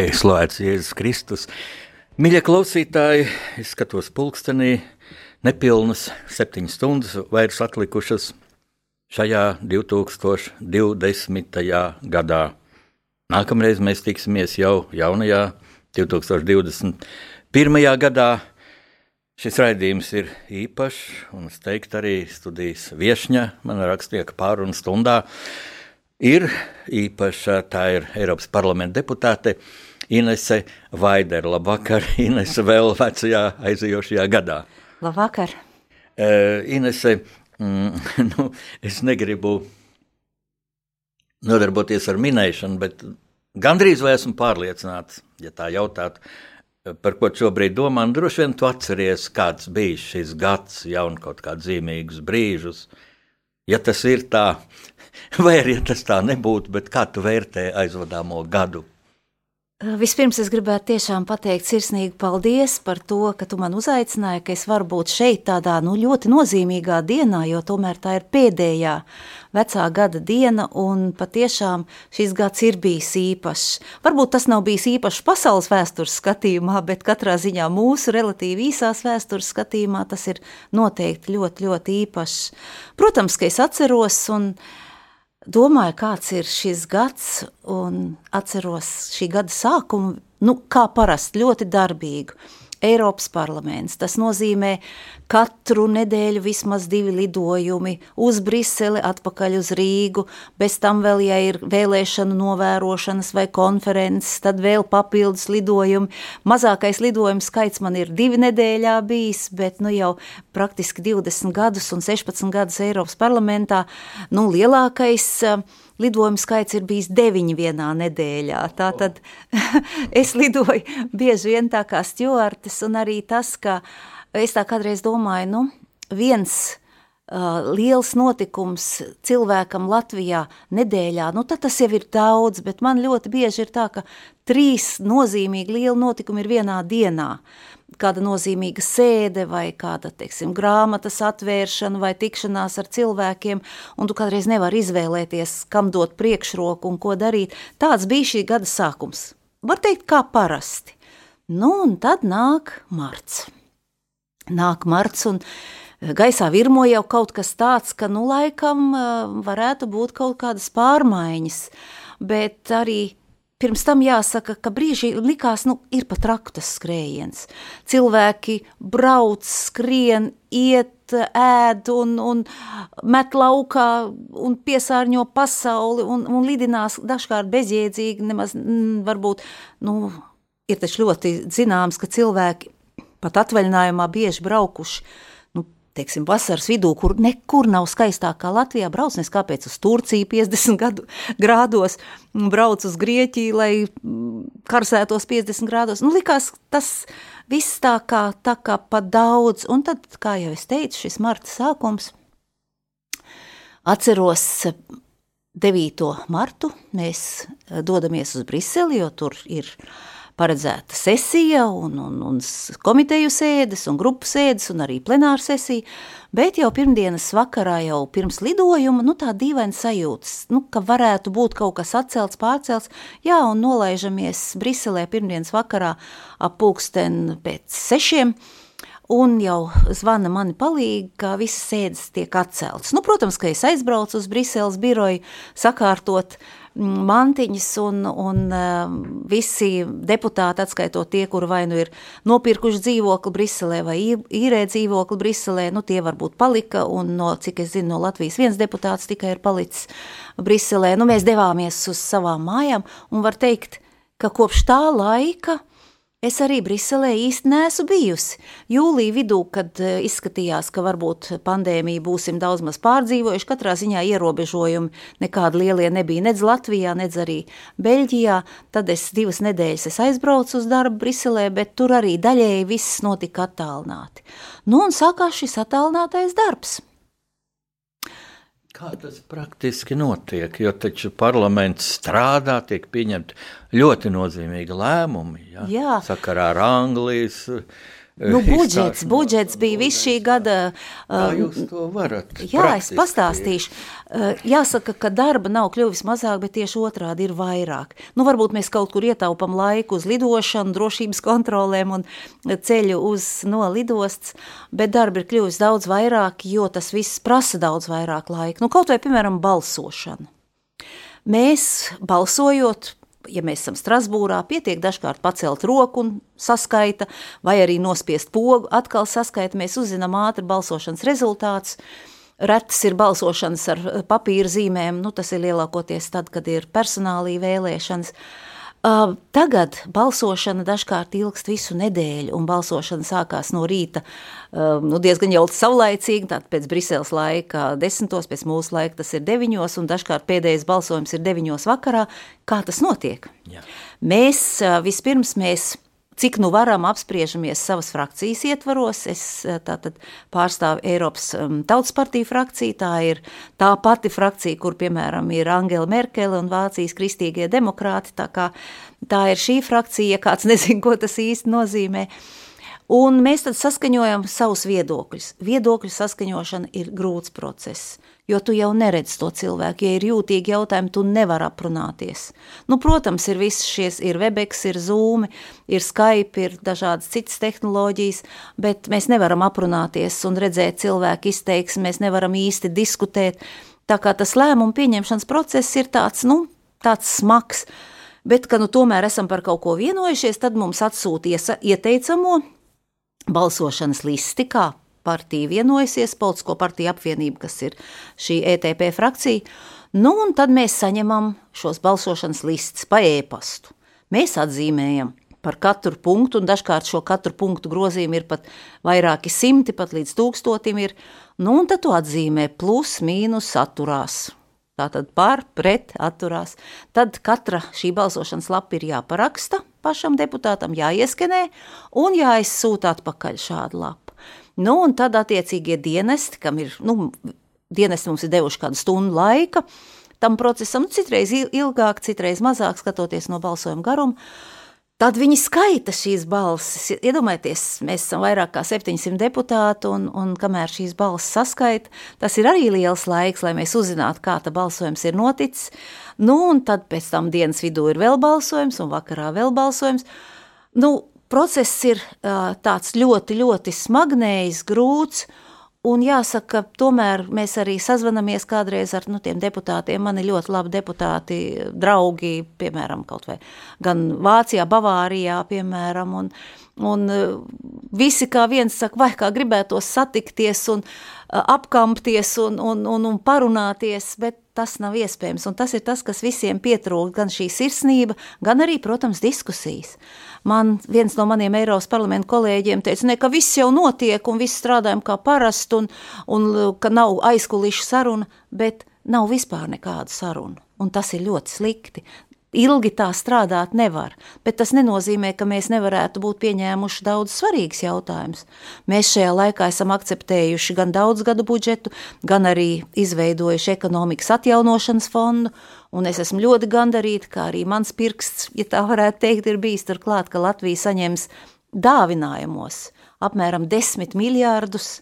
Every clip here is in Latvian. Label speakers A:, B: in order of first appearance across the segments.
A: Lai slavēts Jēzus Kristus. Mīļie klausītāji, es skatos pulkstenī, nepilnas septiņas stundas vairs atlikušas šajā 2020. gadā. Nākamreiz mēs tiksimies jau jaunajā 2021. gadā. Šis raidījums ir īpašs, un es teiktu, arī studijas viesņa, mana rakstnieka pārunu stundā ir īpaša. Tā ir Eiropas parlamenta deputāte Inese Vaidere. Labvakar, Inese, vēl vecajā aizejošajā gadā.
B: Labvakar!
A: Uh, Inese, mm, nu, es negribu nodarboties ar minēšanu, bet gandrīz vai esmu pārliecināts, ja tā jautāt, par ko šobrīd domā, un droši vien tu atceries, kāds bija šis gads, jau kaut kādus zīmīgus brīžus. Ja tas ir tā, vai arī ja tas tā nebūtu, bet kā tu vērtē aizvadāmo gadu?
B: Vispirms es gribētu tiešām pateikt sirsnīgi paldies par to, ka tu man uzaicināji, ka es varu būt šeit tādā nu, ļoti nozīmīgā dienā, jo tomēr tā ir pēdējā vecā gada diena, un patiešām šis gads ir bijis īpašs. Varbūt tas nav bijis īpašs pasaules vēstures skatījumā, bet katrā ziņā mūsu relatīvi īsās vēstures skatījumā tas ir noteikti ļoti, ļoti īpašs. Protams, ka es atceros un domāju, kāds ir šis gads, un atceros šī gada sākumu, nu, kā parasti, ļoti darbīgu. Eiropas parlaments. Tas nozīmē katru nedēļu vismaz divi lidojumi uz Briseli, atpakaļ uz Rīgu. Bez tam vēl, ja ir vēlēšanu novērošanas vai konferences, tad vēl papildus lidojumi. Mazākais lidojuma skaits man ir divi nedēļā bijis, bet nu jau praktiski 20 gadus un 16 gadus Eiropas parlamentā. Nu, lielākais uh, lidojumu skaits ir bijis deviņi vienā nedēļā. Tātad es lidoju bieži vien tā kā stjuartes, un arī tas, ka es tā kādreiz domāju, nu, viens liels notikums cilvēkam Latvijā nedēļā, nu tad tas jau ir daudz, bet man ļoti bieži ir tā, ka trīs nozīmīgi lieli notikumi ir vienā dienā kāda nozīmīga sēde vai kāda, teiksim, grāmatas atvēršana vai tikšanās ar cilvēkiem, un tu kādreiz nevari izvēlēties, kam dot priekšroku un ko darīt. Tāds bija šī gada sākums. Var teikt, kā parasti. Nu, un tad nāk marts. Nāk marts, un eh, gaisā virmo jau kaut kas tāds, ka, nu, laikam eh, varētu būt kaut kādas pārmaiņas, bet arī Pirms tam jāsaka, ka brīži likās, nu, ir pat raktas skrējiens. Cilvēki brauc, skrien, iet, ēd un, un met laukā un piesārņo pasauli un, un lidinās dažkārt bezjēdzīgi, nemaz m, varbūt, nu, ir taču ļoti zināms, ka cilvēki pat atvaļinājumā bieži braukuši teiksim, vasaras vidū, kur nekur nav skaistāk kā Latvijā, brauc nes kāpēc uz Turciju 50 gadu grādos, brauc uz Grieķiju, lai karsētos 50 grādos. Nu, likās tas viss tā kā, tā kā pa daudz, un tad, kā jau es teicu, šis marta sākums, atceros 9. martu, mēs dodamies uz Briseli, jo tur ir uh, paredzēta sesija, un, un, un komiteju sēdes, un grupu sēdes, un arī plenāra sesija, bet jau pirmdienas vakarā, jau pirms lidojuma, nu tā dīvaina sajūtas, nu, ka varētu būt kaut kas atcelts, pārcelts, jā, un nolaižamies Briselē pirmdienas vakarā ap pulksten pēc sešiem, un jau zvana mani palīgi, ka visas sēdes tiek atceltas. Nu, protams, ka es aizbraucu uz Briseles biroju sakārtot uh, mantiņas un, un um, visi deputāti, atskaitot tie, kuri vai nu ir nopirkuši dzīvokli Briselē vai īrē dzīvokli Briselē, nu tie varbūt palika, un no, cik es zinu, no Latvijas viens deputāts tikai ir palicis Briselē. Nu, mēs devāmies uz savām mājām, un var teikt, ka kopš tā laika Es arī Briselē īsti neesmu bijusi. Jūlijā vidū, kad eh, izskatījās, ka varbūt pandēmiju būsim daudz maz pārdzīvojuši, katrā ziņā ierobežojumi nekādi lielie nebija nedz Latvijā, nedz arī Beļģijā. Tad es divas nedēļas es aizbraucu uz darbu Briselē, bet tur arī daļēji viss notika attālināti. Nu un sākās šis attālinātais darbs.
A: Kā tas praktiski notiek? Jo taču parlaments strādā, tiek pieņemti ļoti nozīmīgi lēmumi. Ja?
B: Jā,
A: sakarā ar Anglijas
B: Nu, budžets, budžets bija viss šī gada.
A: Kā jūs to varat?
B: Jā, es pastāstīšu. Jāsaka, ka darba nav kļuvis mazāk, bet tieši otrādi ir vairāk. Nu, varbūt mēs kaut kur ietaupam laiku uz lidošanu, drošības kontrolēm un ceļu uz no lidostas, bet darba ir kļuvis daudz vairāk, jo tas viss prasa daudz vairāk laika. Nu, kaut vai, piemēram, balsošana. Mēs balsojot ja mēs esam Strasbūrā, pietiek dažkārt pacelt roku un saskaita, vai arī nospiest pogu, atkal saskaita, mēs uzzinām ātri balsošanas rezultātus. Retas ir balsošanas ar papīra zīmēm, nu, tas ir lielākoties tad, kad ir personālī vēlēšanas. Uh, tagad balsošana dažkārt ilgst visu nedēļu, un balsošana sākās no rīta nu, diezgan jau saulaicīgi, tātad pēc Briseles laika desmitos, pēc mūsu laika tas ir deviņos, un dažkārt pēdējais balsojums ir deviņos vakarā. Kā tas notiek? Jā. Mēs vispirms mēs cik nu varam apspriežamies savas frakcijas ietvaros. Es eh, tātad pārstāvu Eiropas um, Tautas partiju frakciju, tā ir tā pati frakcija, kur, piemēram, ir Angela Merkele un Vācijas kristīgie demokrāti, tā kā tā ir šī frakcija, ja kāds nezin, ko tas īsti nozīmē. Un mēs tad saskaņojam savus viedokļus. Viedokļu saskaņošana ir grūts process jo tu jau neredz to cilvēku. Ja ir jūtīgi jautājumi, tu nevari aprunāties. Nu, protams, ir viss šies, ir Webex, ir Zoom, ir Skype, ir dažādas citas tehnoloģijas, bet mēs nevaram aprunāties un redzēt cilvēku izteiksmi, mēs nevaram īsti diskutēt. Tā kā tas lēmumu pieņemšanas process ir tāds, nu, tāds smags, bet, ka nu tomēr esam par kaut ko vienojušies, tad mums atsūta ieteicamo balsošanas listi, kā partija vienojusies, politisko partiju apvienība, kas ir šī ETP frakcija, nu un tad mēs saņemam šos balsošanas listus pa ēpastu. Mēs atzīmējam par katru punktu, un dažkārt šo katru punktu grozījumu ir pat vairāki simti, pat līdz tūkstotim ir, nu un tad tu atzīmē plus, mīnus, atturās. Tātad par, pret, atturās. Tad katra šī balsošanas lapa ir jāparaksta pašam deputātam, jāieskenē un jāizsūta atpakaļ šādu lapu. Nu, un tad attiecīgie dienesti, kam ir, nu, dienesti mums ir devuši kādu stundu laika tam procesam, nu, citreiz ilgāk, citreiz mazāk, skatoties no balsojuma garuma, Tad viņi skaita šīs balsis. Iedomājieties, mēs esam vairāk kā 700 deputāti, un, un kamēr šīs balsis saskaita, tas ir arī liels laiks, lai mēs uzzinātu, kā tā balsojums ir noticis. Nu, un tad pēc tam dienas vidū ir vēl balsojums, un vakarā vēl balsojums. Nu, process ir tāds ļoti, ļoti smagnējs, grūts. Un jāsaka, tomēr mēs arī sazvanāmies kādreiz ar nu, tiem deputātiem. Man ir ļoti labi deputāti, draugi, piemēram, kaut vai gan Vācijā, Bavārijā, piemēram. Un, un visi kā viens saka, vai kā gribētos satikties un apkampties un, un, un, un parunāties, bet tas nav iespējams. Un tas ir tas, kas visiem pietrūkst, gan šī sirsnība, gan arī, protams, diskusijas. Man viens no maniem Eiropas parlamenta kolēģiem teica, ne, ka viss jau notiek un viss strādājam kā parasti un, un ka nav aizkulišu saruna, bet nav vispār nekādu sarunu. Un tas ir ļoti slikti. Ilgi tā strādāt nevar, bet tas nenozīmē, ka mēs nevarētu būt pieņēmuši daudz svarīgus jautājumus. Mēs šajā laikā esam akceptējuši gan daudzgadu budžetu, gan arī izveidojuši ekonomikas atjaunošanas fondu, un es esmu ļoti gandarīta, ka arī mans pirksts, ja tā varētu teikt, ir bijis turklāt, ka Latvija saņems dāvinājumos apmēram 10 miljārdus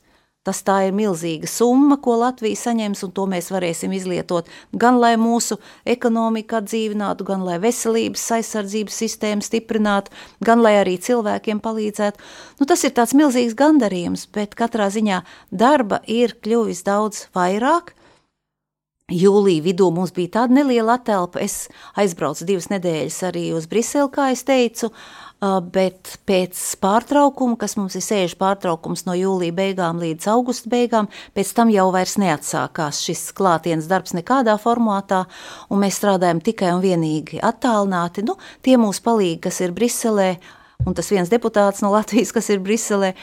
B: Tas tā ir milzīga summa, ko Latvija saņems, un to mēs varēsim izlietot gan lai mūsu ekonomiku atdzīvinātu, gan lai veselības aizsardzības sistēmu stiprinātu, gan lai arī cilvēkiem palīdzētu. Nu, tas ir tāds milzīgs gandarījums, bet katrā ziņā darba ir kļuvis daudz vairāk. Jūlija vidū mums bija tāda neliela atelpa. Es aizbraucu divas nedēļas arī uz Briseli, kā es teicu, Uh, bet pēc pārtraukuma, kas mums ir sēžu pārtraukums no jūlija beigām līdz augusta beigām, pēc tam jau vairs neatsākās šis klātienes darbs nekādā formātā, un mēs strādājam tikai un vienīgi attālināti. Nu, tie mūsu palīgi, kas ir Briselē, un tas viens deputāts no Latvijas, kas ir Briselē,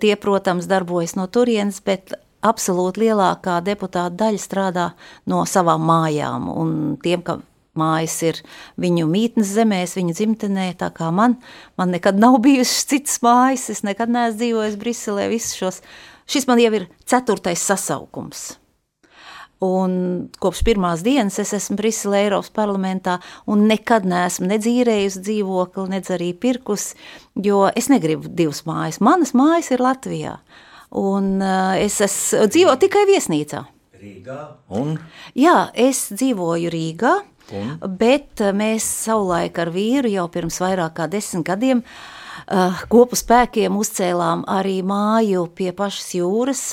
B: tie, protams, darbojas no turienes, bet absolūti lielākā deputāta daļa strādā no savām mājām, un tiem, ka mājas ir viņu mītnes zemēs, viņu dzimtenē, tā kā man, man nekad nav bijušas citas mājas, es nekad neesmu dzīvojis Briselē, šos, šis man jau ir ceturtais sasaukums. Un kopš pirmās dienas es esmu Briselē, Eiropas parlamentā, un nekad neesmu nedzīrējusi dzīvokli, nedz arī pirkus, jo es negribu divas mājas. Manas mājas ir Latvijā, un uh, es esmu dzīvo tikai viesnīcā.
A: Rīgā un?
B: Jā, es dzīvoju Rīgā, un? bet uh, mēs savulaik ar vīru jau pirms vairāk kā desmit gadiem uh, kopu spēkiem uzcēlām arī māju pie pašas jūras,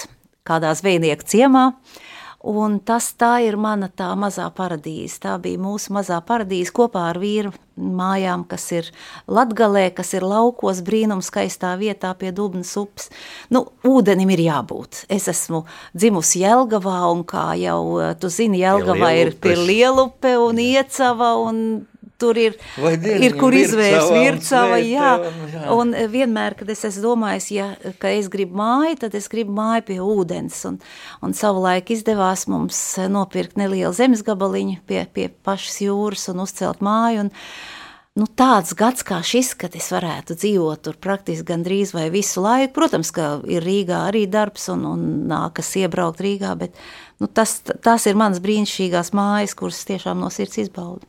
B: kādā zvejnieku ciemā. Uh, Un tas tā ir mana tā mazā paradīze. Tā bija mūsu mazā paradīze kopā ar vīru mājām, kas ir Latgalē, kas ir laukos brīnums skaistā vietā pie Dubnas upes. Nu, ūdenim ir jābūt. Es esmu dzimusi Jelgavā un kā jau tu zini, Jelgavā ir pie Lielupe un Iecava un tur ir, ir kur izvērst vircava, jā. jā. Un vienmēr, kad es esmu domājis, ja, ka es gribu māju, tad es gribu māju pie ūdens. Un, un savulaik izdevās mums nopirkt nelielu zemes gabaliņu pie, pie pašas jūras un uzcelt māju. Un, nu, tāds gads kā šis, kad es varētu dzīvot tur praktiski gandrīz vai visu laiku. Protams, ka ir Rīgā arī darbs un, un nākas iebraukt Rīgā, bet nu, tas, tās ir manas brīnišķīgās mājas, kuras tiešām no sirds izbaudu.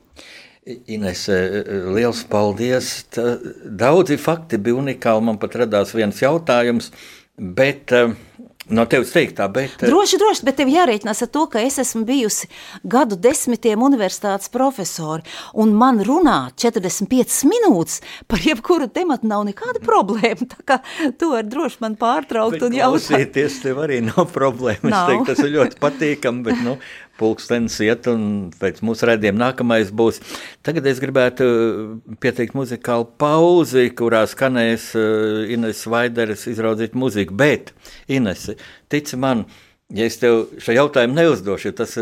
A: Ines, e, e, liels paldies. Tā, daudzi fakti bija unikāli. Man pat radās viens jautājums, bet uh, No tevis teiktā, bet.
B: Droši, droši, bet tev jārēķinās ar to, ka es esmu bijusi gadu desmitiem universitātes profesori, un man runāt 45 minūtes par jebkuru tematu nav nekāda problēma. Tā kā tu vari droši man pārtraukt bet un jautāt.
A: Klausīties tev arī nav problēma. Nav. Es teiktu, tas ir ļoti patīkami, bet, nu, pulkstenis iet, un pēc mūsu redzējuma nākamais būs. Tagad es gribētu uh, pieteikt muzikālu pauzi, kurā skanēs uh, Ines Vaideres izraudzīt muziku. Bet, Ines, tici man, ja es tev šo jautājumu neuzdošu, tas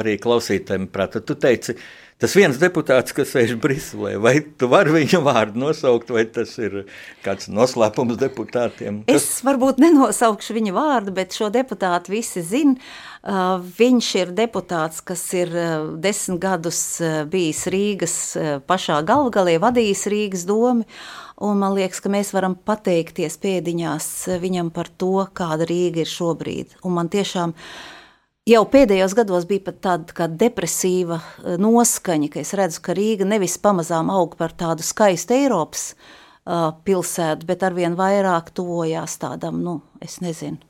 A: arī klausītājiem prātā, tu teici, Tas viens deputāts, kas sēž Briselē, vai tu vari viņa vārdu nosaukt, vai tas ir kāds noslēpums deputātiem?
B: Kas... Es varbūt nenosaukšu viņa vārdu, bet šo deputātu visi zina. Uh, viņš ir deputāts, kas ir uh, desmit gadus uh, bijis Rīgas pašā galvgalē, vadījis Rīgas domu, un man liekas, ka mēs varam pateikties pēdiņās viņam par to, kāda Rīga ir šobrīd. Un man tiešām jau pēdējos gados bija pat tāda depresīva noskaņa, ka es redzu, ka Rīga nevis pamazām aug par tādu skaistu Eiropas uh, pilsētu, bet arvien vairāk tuvojās tādam, nu, es nezinu,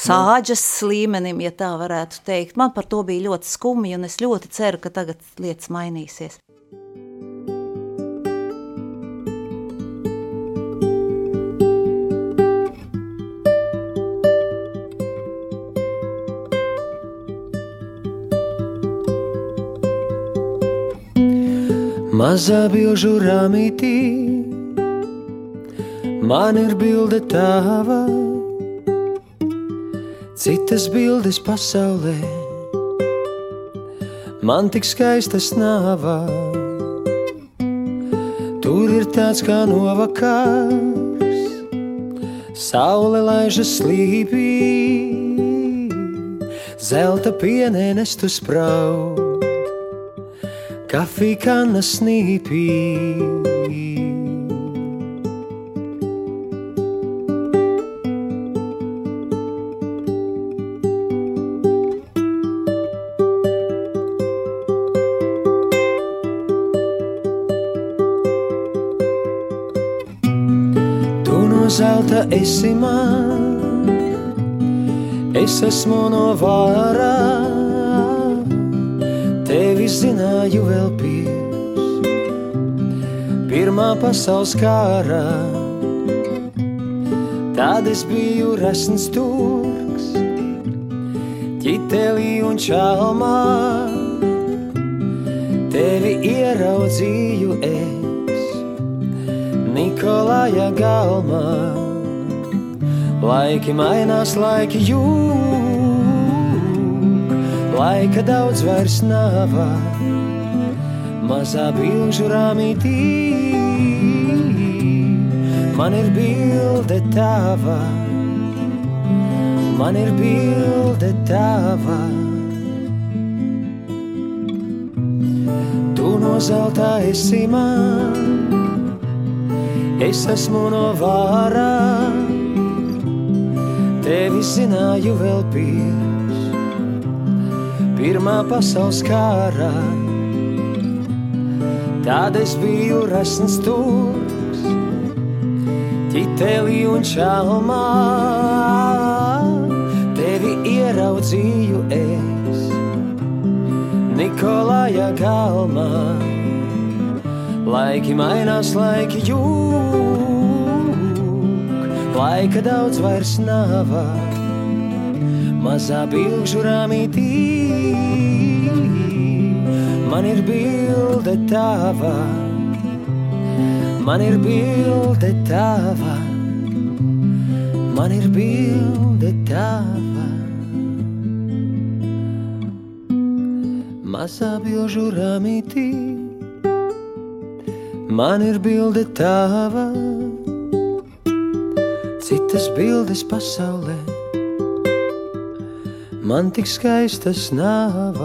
B: sāģes līmenim, ja tā varētu teikt. Man par to bija ļoti skumji, un es ļoti ceru, ka tagad lietas mainīsies.
C: Mazā bilžu rāmītī, man ir bilde tava citas bildes pasaulē. Man tik skaistas nāvā, tur ir tāds kā novakars, saule laižas slīpī, zelta pienēnes tu spraud, kafija kanna snīpī. zelta esi man, es esmu no vārā, tevi zināju vēl pirms pirmā pasaules kārā. Tad es biju resns turks, ķitelī un čalmā, tevi ieraudzīju es. Nikolāja galmā. Laiki mainās, laiki jūg, laika daudz vairs nav. Mazā bilžu rāmītī, man ir bilde tava, man ir bilde tava. Tu no zelta esi man, es esmu no vārā, tevi zināju vēl pirms pirmā pasaules kārā. Tad es biju resns tūks, ķitelī un čalmā. Tevi ieraudzīju es, Nikolāja galmā. Laiki mainās, laiki jūg, laika daudz vairs nav. Mazā bilžu rāmītī man ir bilde tava, man ir bilde tava, man ir bilde tava. Mazā bilžu rāmītī man ir bilde tava, citas bildes pasaulē man tik skaistas nav.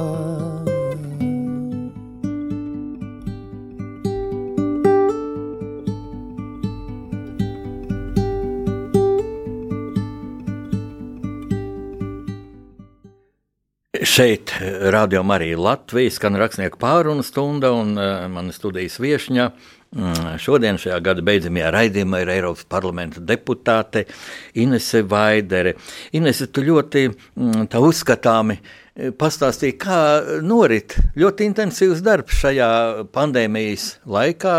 A: Šeit rādījumā arī Latvijas skan rakstnieku pārunu stunda un uh, mana studijas viešņa. Mm, šodien, šajā gada beidzamajā raidījumā, ir Eiropas parlamenta deputāte Inese Vaidere. Inese, tu ļoti mm, uzskatāmi pastāstīja, kā norit ļoti intensīvs darbs šajā pandēmijas laikā.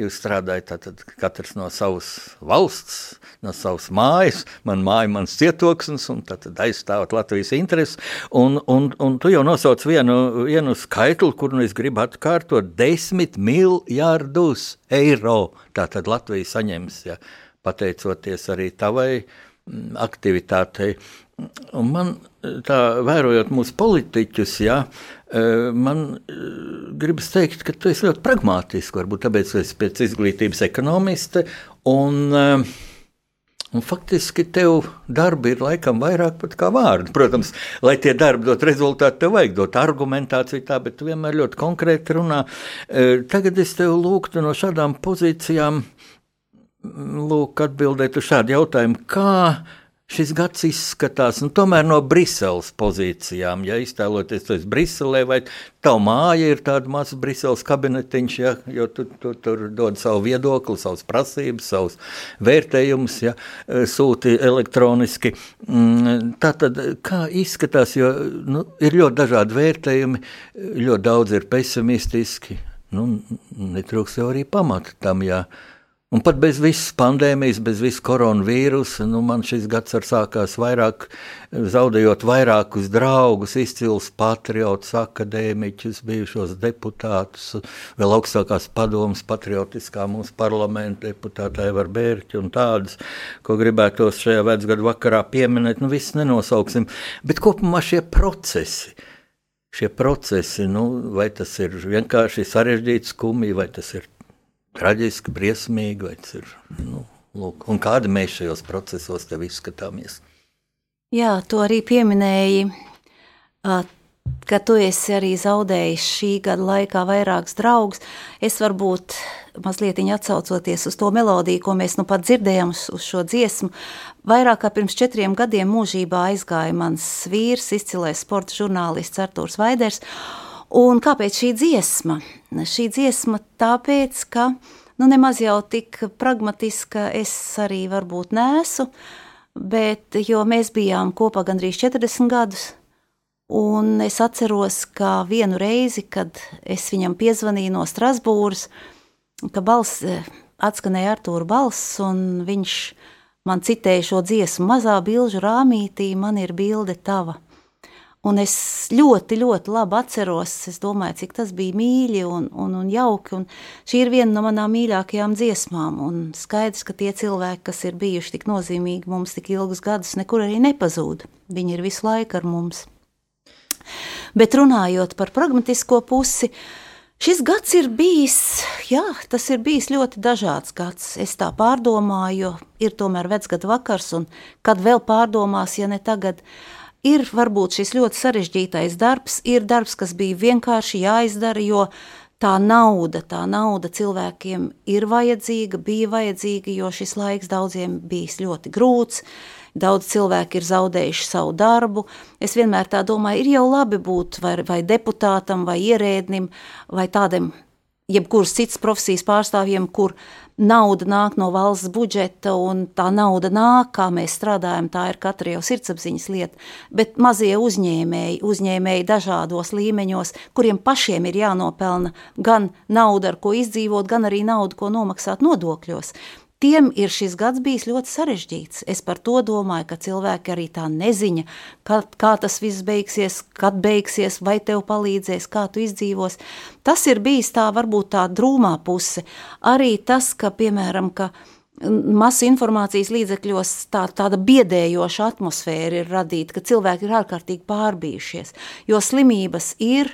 A: Jūs strādājat katrs no savas valsts, no savas mājas, man māja, mans cietoksnis, un tad aizstāvat Latvijas intereses. Un, un, un tu jau nosauc vienu, vienu skaitli, kur nu es gribu atkārtot, desmit miljārdus eiro. Tātad Latvija saņems, ja, pateicoties arī tavai mm, aktivitātei. Un man tā vērojot mūsu politiķus, ja, man gribas teikt, ka tu esi ļoti pragmātisks, varbūt tāpēc, ka esi pēc izglītības ekonomiste, un, un faktiski tev darbi ir laikam vairāk kā vārdi. Protams, lai tie darbi dot rezultātu, tev vajag dot argumentāciju tā, bet tu vienmēr ļoti konkrēti runā. Tagad es tev lūgtu no šādām pozīcijām, lūk, atbildēt uz šādu jautājumu, kā šis gads izskatās nu, tomēr no Briseles pozīcijām. Ja iztēloties to Briselē, vai tā māja ir tāda maza Briseles kabinetiņš, ja, jo tu, tu tur dod savu viedokli, savas prasības, savus vērtējumus, ja, sūti elektroniski. Mm, tā tad kā izskatās, jo nu, ir ļoti dažādi vērtējumi, ļoti daudz ir pesimistiski, nu, netrūks jau arī pamata tam, ja Un pat bez visas pandēmijas, bez visas koronavīrusa, nu, man šis gads ar sākās vairāk, zaudējot vairākus draugus, izcils patriotus, akadēmiķus, bijušos deputātus, vēl augstākās padomas patriotiskā mūsu parlamenta deputāta Evar Bērķi un tādas, ko gribētos šajā vecgadu vakarā pieminēt, nu viss nenosauksim, bet kopumā šie procesi, šie procesi, nu, vai tas ir vienkārši sarežģīts skumji, vai tas ir traģiski, briesmīgi, vai tas ir. Nu, lūk, un kādi mēs šajos procesos tev izskatāmies?
B: Jā, to arī pieminēji, ka tu esi arī zaudējis šī gada laikā vairākus draugus. Es varbūt mazliet atcaucoties uz to melodiju, ko mēs nu pat dzirdējām uz, uz šo dziesmu. Vairāk kā pirms četriem gadiem mūžībā aizgāja mans vīrs, izcilais sporta žurnālists Artūrs Vaiders. Un kāpēc šī dziesma? Šī dziesma tāpēc, ka nu, nemaz jau tik pragmatiska es arī varbūt nesu, bet jo mēs bijām kopā gandrīz 40 gadus, un es atceros, ka vienu reizi, kad es viņam piezvanīju no Strasbūras, ka balss atskanēja Artūra balss, un viņš man citēja šo dziesmu mazā bilžu rāmītī, man ir bilde tava. Un es ļoti, ļoti labi atceros, domāju, cik tas bija mīļi un, un, un jauki. Un šī ir viena no manām mīļākajām dziesmām. Un skaidrs, ka tie cilvēki, kas ir bijuši tik nozīmīgi mums tik ilgus gadus, nekur arī nepazūd. Viņi ir visu laiku ar mums. Bet runājot par pragmatisko pusi, Šis gads ir bijis, jā, tas ir bijis ļoti dažāds gads. Es tā pārdomāju, jo ir tomēr vecgada vakars, un kad vēl pārdomās, ja ne tagad, ir varbūt šis ļoti sarežģītais darbs, ir darbs, kas bija vienkārši jāizdara, jo tā nauda, tā nauda cilvēkiem ir vajadzīga, bija vajadzīga, jo šis laiks daudziem bijis ļoti grūts. Daudz cilvēku ir zaudējuši savu darbu. Es vienmēr tā domāju, ir jau labi būt vai, vai deputātam, vai ierēdnim, vai tādam jebkuras citas profesijas pārstāvjiem, kur nauda nāk no valsts budžeta, un tā nauda nāk, kā mēs strādājam, tā ir katra jau sirdsapziņas lieta. Bet mazie uzņēmēji, uzņēmēji dažādos līmeņos, kuriem pašiem ir jānopelna gan nauda, ar ko izdzīvot, gan arī nauda, ko nomaksāt nodokļos. Tiem ir šis gads bijis ļoti sarežģīts. Es par to domāju, ka cilvēki arī tā neziņa, kā, kā tas viss beigsies, kad beigsies, vai tev palīdzēs, kā tu izdzīvos. Tas ir bijis tā varbūt tā drūmā puse. Arī tas, ka, piemēram, ka masu informācijas līdzekļos tā, tāda biedējoša atmosfēra ir radīta, ka cilvēki ir ārkārtīgi pārbījušies, jo slimības ir,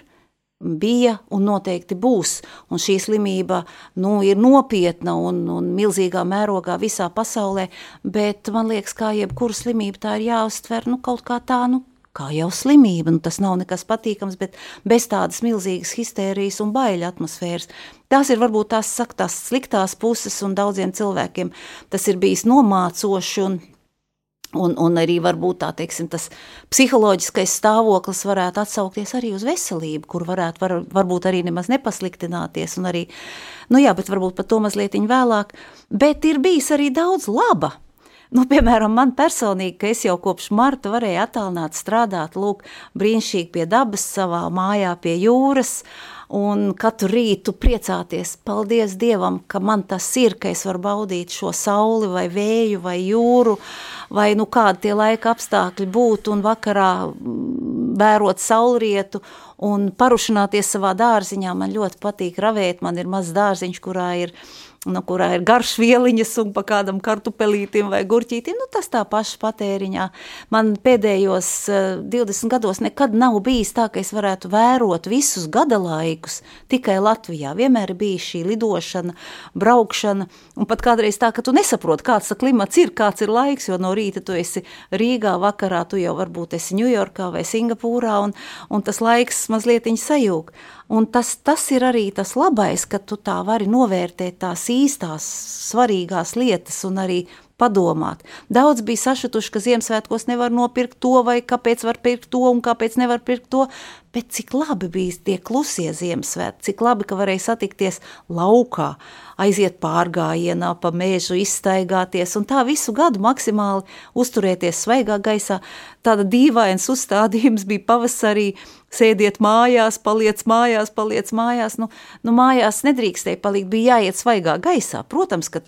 B: bija un noteikti būs. Un šī slimība nu, ir nopietna un, un milzīgā mērogā visā pasaulē, bet man liekas, kā jebkura slimība tā ir jāuztver nu, kaut kā tā, nu, kā jau slimība. Nu, tas nav nekas patīkams, bet bez tādas milzīgas histērijas un baiļu atmosfēras. Tās ir varbūt tās, saka, tās sliktās puses, un daudziem cilvēkiem tas ir bijis nomācoši un Un, un arī varbūt tā, teiksim, tas psiholoģiskais stāvoklis varētu atsaukties arī uz veselību, kur varētu var, varbūt arī nemaz nepasliktināties. Arī, nu jā, bet varbūt par to mazliet vēlāk. Bet ir bijis arī daudz laba. Nu, piemēram, man personīgi, ka es jau kopš marta varēju attālināt strādāt, lūk, brīnišķīgi pie dabas, savā mājā pie jūras, un katru rītu priecāties, paldies Dievam, ka man tas ir, ka es varu baudīt šo sauli vai vēju vai jūru, vai nu kādi tie laika apstākļi būtu, un vakarā mm, vērot saulrietu un parušināties savā dārziņā. Man ļoti patīk ravēt, man ir mazs dārziņš, kurā ir nu, kurā ir garš vieliņas un pa kādam kartupelītim vai gurķītim, nu tas tā paša patēriņā. Man pēdējos uh, eh, 20 gados nekad nav bijis tā, ka es varētu vērot visus gada laikus tikai Latvijā. Vienmēr bijis šī lidošana, braukšana, un pat kādreiz tā, ka tu nesaproti, kāds klimats ir, kāds ir laiks, jo no rīta tu esi Rīgā, vakarā tu jau varbūt esi Ņujorkā vai Singapūrā, un, un tas laiks mazliet sajūg. Un tas, tas ir arī tas labais, ka tu tā vari novērtēt tās īstās, svarīgās lietas un arī padomāt. Daudz bija sašutuši, ka Ziemassvētkos nevar nopirkt to, vai kāpēc var pirkt to un kāpēc nevar pirkt to, bet cik labi bija tie klusie Ziemassvētki, cik labi, ka varēja satikties laukā, aiziet pārgājienā, pa mēžu izstaigāties un tā visu gadu maksimāli uzturēties svaigā gaisā. Tāda dīvains uzstādījums bija pavasarī, sēdiet mājās, paliec mājās, paliec mājās. Nu, nu mājās nedrīkstēja palikt, bija jāiet svaigā gaisā. Protams, ka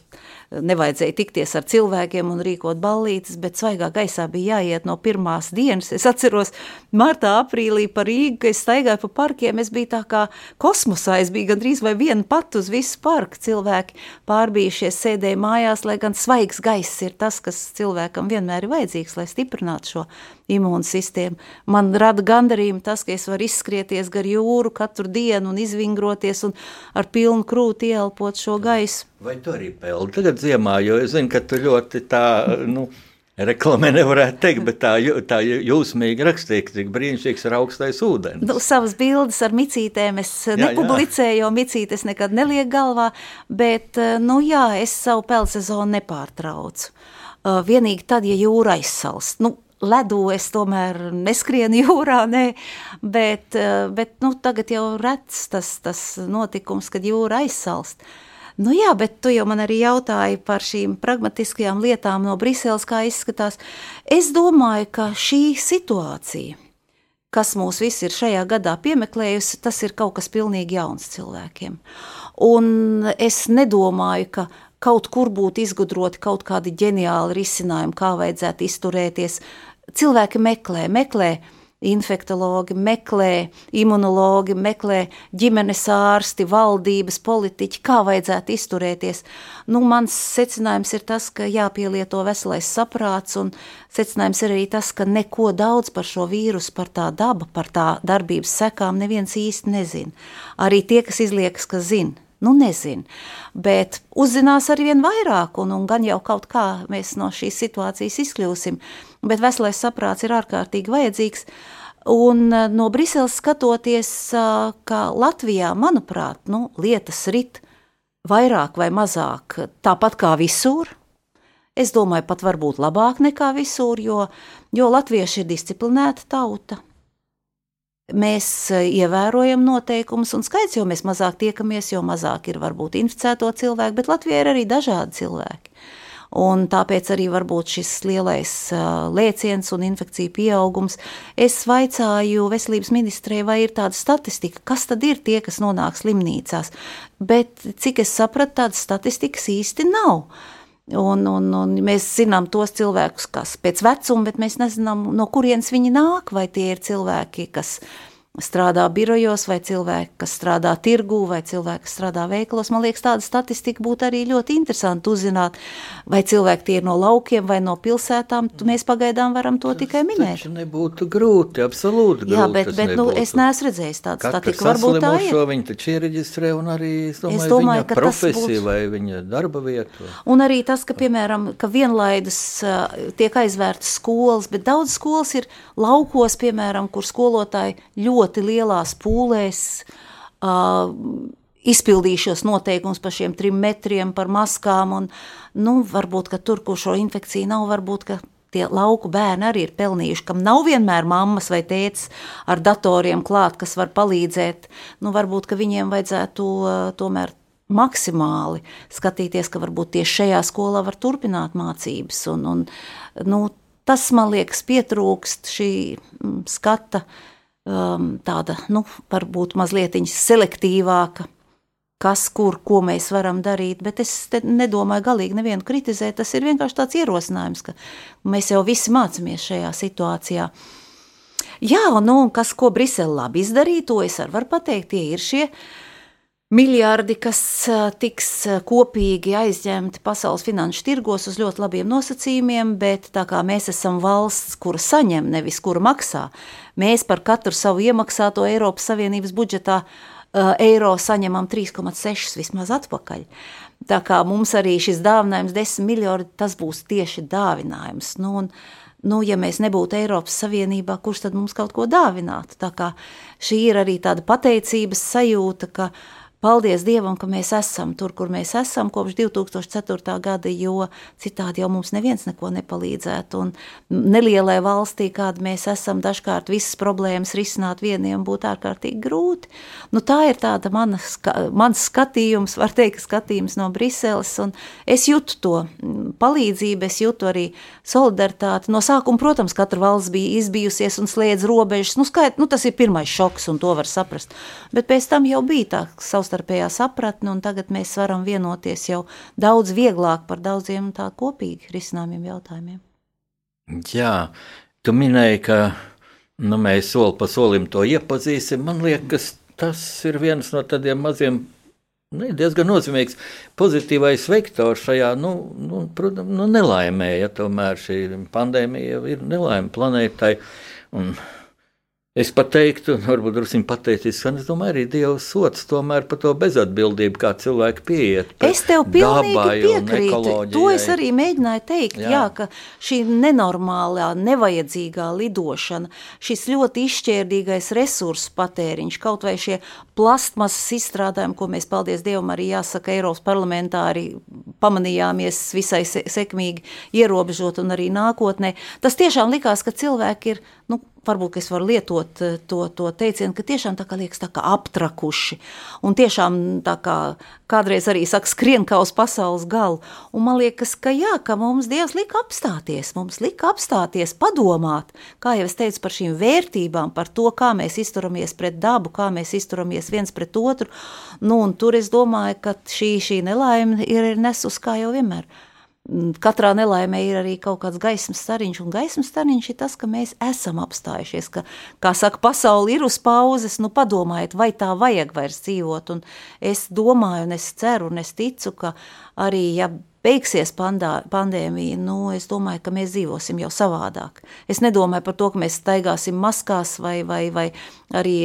B: nevajadzēja tikties ar cilvēkiem un rīkot ballītes, bet svaigā gaisā bija jāiet no pirmās dienas. Es atceros, martā, aprīlī pa Rīgu, kad es staigāju pa parkiem, es biju tā kā kosmosā, es biju gandrīz vai viena pat uz visu parku. Cilvēki pārbījušies, sēdēja mājās, lai gan svaigs gaiss ir tas, kas cilvēkam vienmēr ir vajadzīgs, lai stiprinātu šo imūnsistēmu. Man rada gandarījumu tas, ka es varu izskrieties gar jūru katru dienu un izvingroties un ar pilnu krūti ieelpot šo gaisu.
A: Vai tu arī peldi tagad ziemā, jo es zinu, ka tu ļoti tā, nu, Reklamē nevarētu teikt, bet tā, tā jūsmīgi rakstīja, cik brīnišķīgs ir augstais ūdens.
B: Nu, savas bildes ar micītēm es jā, nepublicēju, jo micītes nekad neliek galvā, bet, nu jā, es savu peldsezonu nepārtraucu. Uh, vienīgi tad, ja jūra aizsalst. Nu, ledu es tomēr neskrienu jūrā, nē, bet, uh, bet nu, tagad jau rets tas, tas notikums, kad jūra aizsalst. Nu jā, bet tu jau man arī jautāji par šīm pragmatiskajām lietām no Briseles, kā izskatās. Es domāju, ka šī situācija, kas mūs visi ir šajā gadā piemeklējusi, tas ir kaut kas pilnīgi jauns cilvēkiem. Un es nedomāju, ka kaut kur būtu izgudroti kaut kādi ģeniāli risinājumi, kā vajadzētu izturēties. Cilvēki meklē, meklē infektologi meklē, imunologi meklē, ģimenes ārsti, valdības politiķi, kā vajadzētu izturēties. Nu, mans secinājums ir tas, ka jāpielieto veselais saprāts, un secinājums ir arī tas, ka neko daudz par šo vīrusu, par tā daba, par tā darbības sekām neviens īsti nezina. Arī tie, kas izliekas, ka zina. Nu, nezinu, bet uzzinās ar vien vairāk, un, un gan jau kaut kā mēs no šīs situācijas izkļūsim. Bet veselais saprāts ir ārkārtīgi vajadzīgs. Un eh, no Briseles skatoties, eh, ka Latvijā, manuprāt, nu, lietas rit vairāk vai mazāk tāpat kā visur. Es domāju, pat varbūt labāk nekā visur, jo, jo latvieši ir disciplinēta tauta. Mēs eh, ievērojam noteikumus un skaits, jo mēs mazāk tiekamies, jo mazāk ir varbūt inficēto cilvēku, bet Latvijā ir arī dažādi cilvēki. Un tāpēc arī varbūt šis lielais uh, lēciens un infekciju pieaugums. Es vaicāju veselības ministrē, vai ir tāda statistika, kas tad ir tie, kas nonāk slimnīcās. Bet, cik es sapratu, tādas statistikas īsti nav. Un, un, un mēs zinām tos cilvēkus, kas pēc vecuma, bet mēs nezinām, no kurienes viņi nāk. Vai tie ir cilvēki, kas strādā birojos, vai cilvēki, kas strādā tirgū, vai cilvēki, kas strādā veikalos. Man liekas, tāda statistika būtu arī ļoti interesanti uzzināt, vai cilvēki tie ir no laukiem vai no pilsētām. Mēs pagaidām varam to tas tikai minēt.
A: Tas nebūtu grūti, absolūti grūti.
B: Jā, bet, bet nu, es neesmu redzējis tādu statistiku. Varbūt tā ir.
A: Viņi taču iereģistrē un arī, es domāju, es domāju viņa profesija būtu... vai viņa darba vietu.
B: Un arī tas, ka, piemēram, ka vienlaidus tiek aizvērtas skolas, bet daudz skolas ir laukos, piemēram, kur skolotāji ļoti ļoti lielās pūlēs uh, izpildīšos noteikumus par šiem trim metriem, par maskām. Un, nu, varbūt, ka tur, kur šo infekciju nav, varbūt, ka tie lauku bērni arī ir pelnījuši, kam nav vienmēr mammas vai tētis ar datoriem klāt, kas var palīdzēt. Nu, varbūt, ka viņiem vajadzētu uh, tomēr maksimāli skatīties, ka varbūt tieši šajā skolā var turpināt mācības. Un, un, nu, tas, man liekas, pietrūkst šī mm, skata uh, um, tāda, nu, varbūt mazliet selektīvāka, kas, kur, ko mēs varam darīt, bet es nedomāju galīgi nevienu kritizēt, tas ir vienkārši tāds ierosinājums, ka mēs jau visi mācāmies šajā situācijā. Jā, nu, kas, ko Brisele labi izdarīja, to es arī varu pateikt, tie ir šie uh, miljardi, kas tiks kopīgi aizņemti pasaules finanšu tirgos uz ļoti labiem nosacījumiem, bet tā kā mēs esam valsts, kura saņem, nevis kura maksā, mēs par katru savu iemaksāto Eiropas Savienības budžetā eiro saņemam 3,6 vismaz atpakaļ. Tā kā mums arī šis dāvinājums 10 miljardi, tas būs tieši dāvinājums. Nu, un, nu, ja mēs nebūtu Eiropas Savienībā, kurš tad mums kaut ko dāvinātu? Tā kā šī ir arī tāda pateicības sajūta, ka uh, Paldies Dievam, ka mēs esam tur, kur mēs esam kopš 2004. gada, jo citādi jau mums neviens neko nepalīdzētu. Un nelielai valstī, kāda mēs esam, dažkārt visas problēmas risināt vieniem būtu ārkārtīgi grūti. Nu, tā ir tāda mana, mans skatījums, var teikt, skatījums no Briseles, un es jūtu to palīdzību, es jūtu arī solidaritāti. No sākuma, protams, katra valsts bija izbijusies un slēdz robežas. Nu, skait, nu, tas ir pirmais šoks, un to var saprast. Bet pēc tam jau bija tā savs savstarpējā sapratne, un tagad mēs varam vienoties jau daudz vieglāk par daudziem tā kopīgi risinājumiem jautājumiem.
A: Jā, tu minēji, ka nu, mēs soli pa solim to iepazīsim. Man liekas, tas ir viens no tādiem maziem nu, diezgan nozīmīgs pozitīvais vektors šajā nu, nu, protams, nu, nelaimē. Ja tomēr šī pandēmija ir nelaime planētai. Un Es pat teiktu, varbūt drusku pateicis, ka domāju, arī Dieva sots tomēr par to bezatbildību, kā cilvēki pieiet.
B: Es tev pilnīgi piekrītu. To es arī mēģināju teikt, jā. Jā, ka šī nenormālā, nevajadzīgā lidošana, šis ļoti izšķērdīgais resursu patēriņš, kaut vai šie plastmasas izstrādājumi, ko mēs, paldies Dievam, arī jāsaka, Eiropas parlamentā arī pamanījāmies visai se sekmīgi ierobežot un arī nākotnē. Tas tiešām likās, ka cilvēki ir, nu, varbūt es varu lietot eh, to, to teicienu, ka tiešām tā kā liekas tā kā aptrakuši, un tiešām tā kā kādreiz arī saka skrien kā uz pasaules galu, un man liekas, ka jā, ka mums Dievs lika apstāties, mums lika apstāties, padomāt, kā jau es teicu par šīm vērtībām, par to, kā mēs izturamies pret dabu, kā mēs izturamies viens pret otru, nu, un tur es domāju, ka šī, šī nelaime ir nesus kā jau vienmēr katrā nelaimē ir arī kaut kāds gaismas stariņš, un gaismas stariņš ir tas, ka mēs esam apstājušies, ka, kā saka, pasauli ir uz pauzes, nu padomājiet, vai tā vajag vairs dzīvot, un es domāju, un es ceru, un es ticu, ka arī, ja beigsies pandā, pandēmija, nu, es domāju, ka mēs dzīvosim jau savādāk. Es nedomāju par to, ka mēs staigāsim maskās vai, vai, vai arī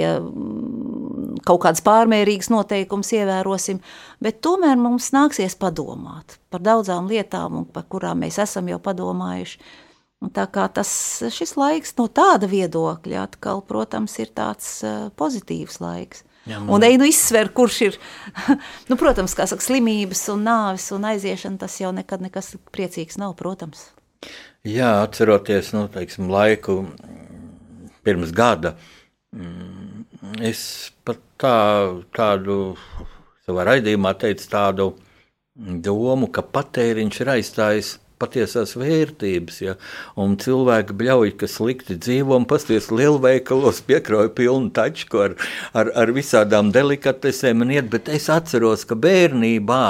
B: kaut kādas pārmērīgas noteikumus ievērosim, bet tomēr mums nāksies padomāt par daudzām lietām, par kurām mēs esam jau padomājuši. Un tā kā tas, šis laiks no tāda viedokļa atkal, protams, ir tāds uh, pozitīvs laiks. Jā, man... Un eju izsver, kurš ir, nu, protams, kā saka, slimības un nāvis un aiziešana, tas jau nekad nekas priecīgs nav, protams.
A: Jā, atceroties, nu, teiksim, laiku pirms gada, mm, Es pat tā, tādu savā raidījumā teicu tādu domu, ka patēriņš ir aizstājis patiesās vērtības. Ja? Un cilvēki bļauj, ka slikti dzīvo un pasties lielveikalos, piekroja pilnu tačku ar, ar, ar visādām delikatesēm un iet, bet es atceros, ka bērnībā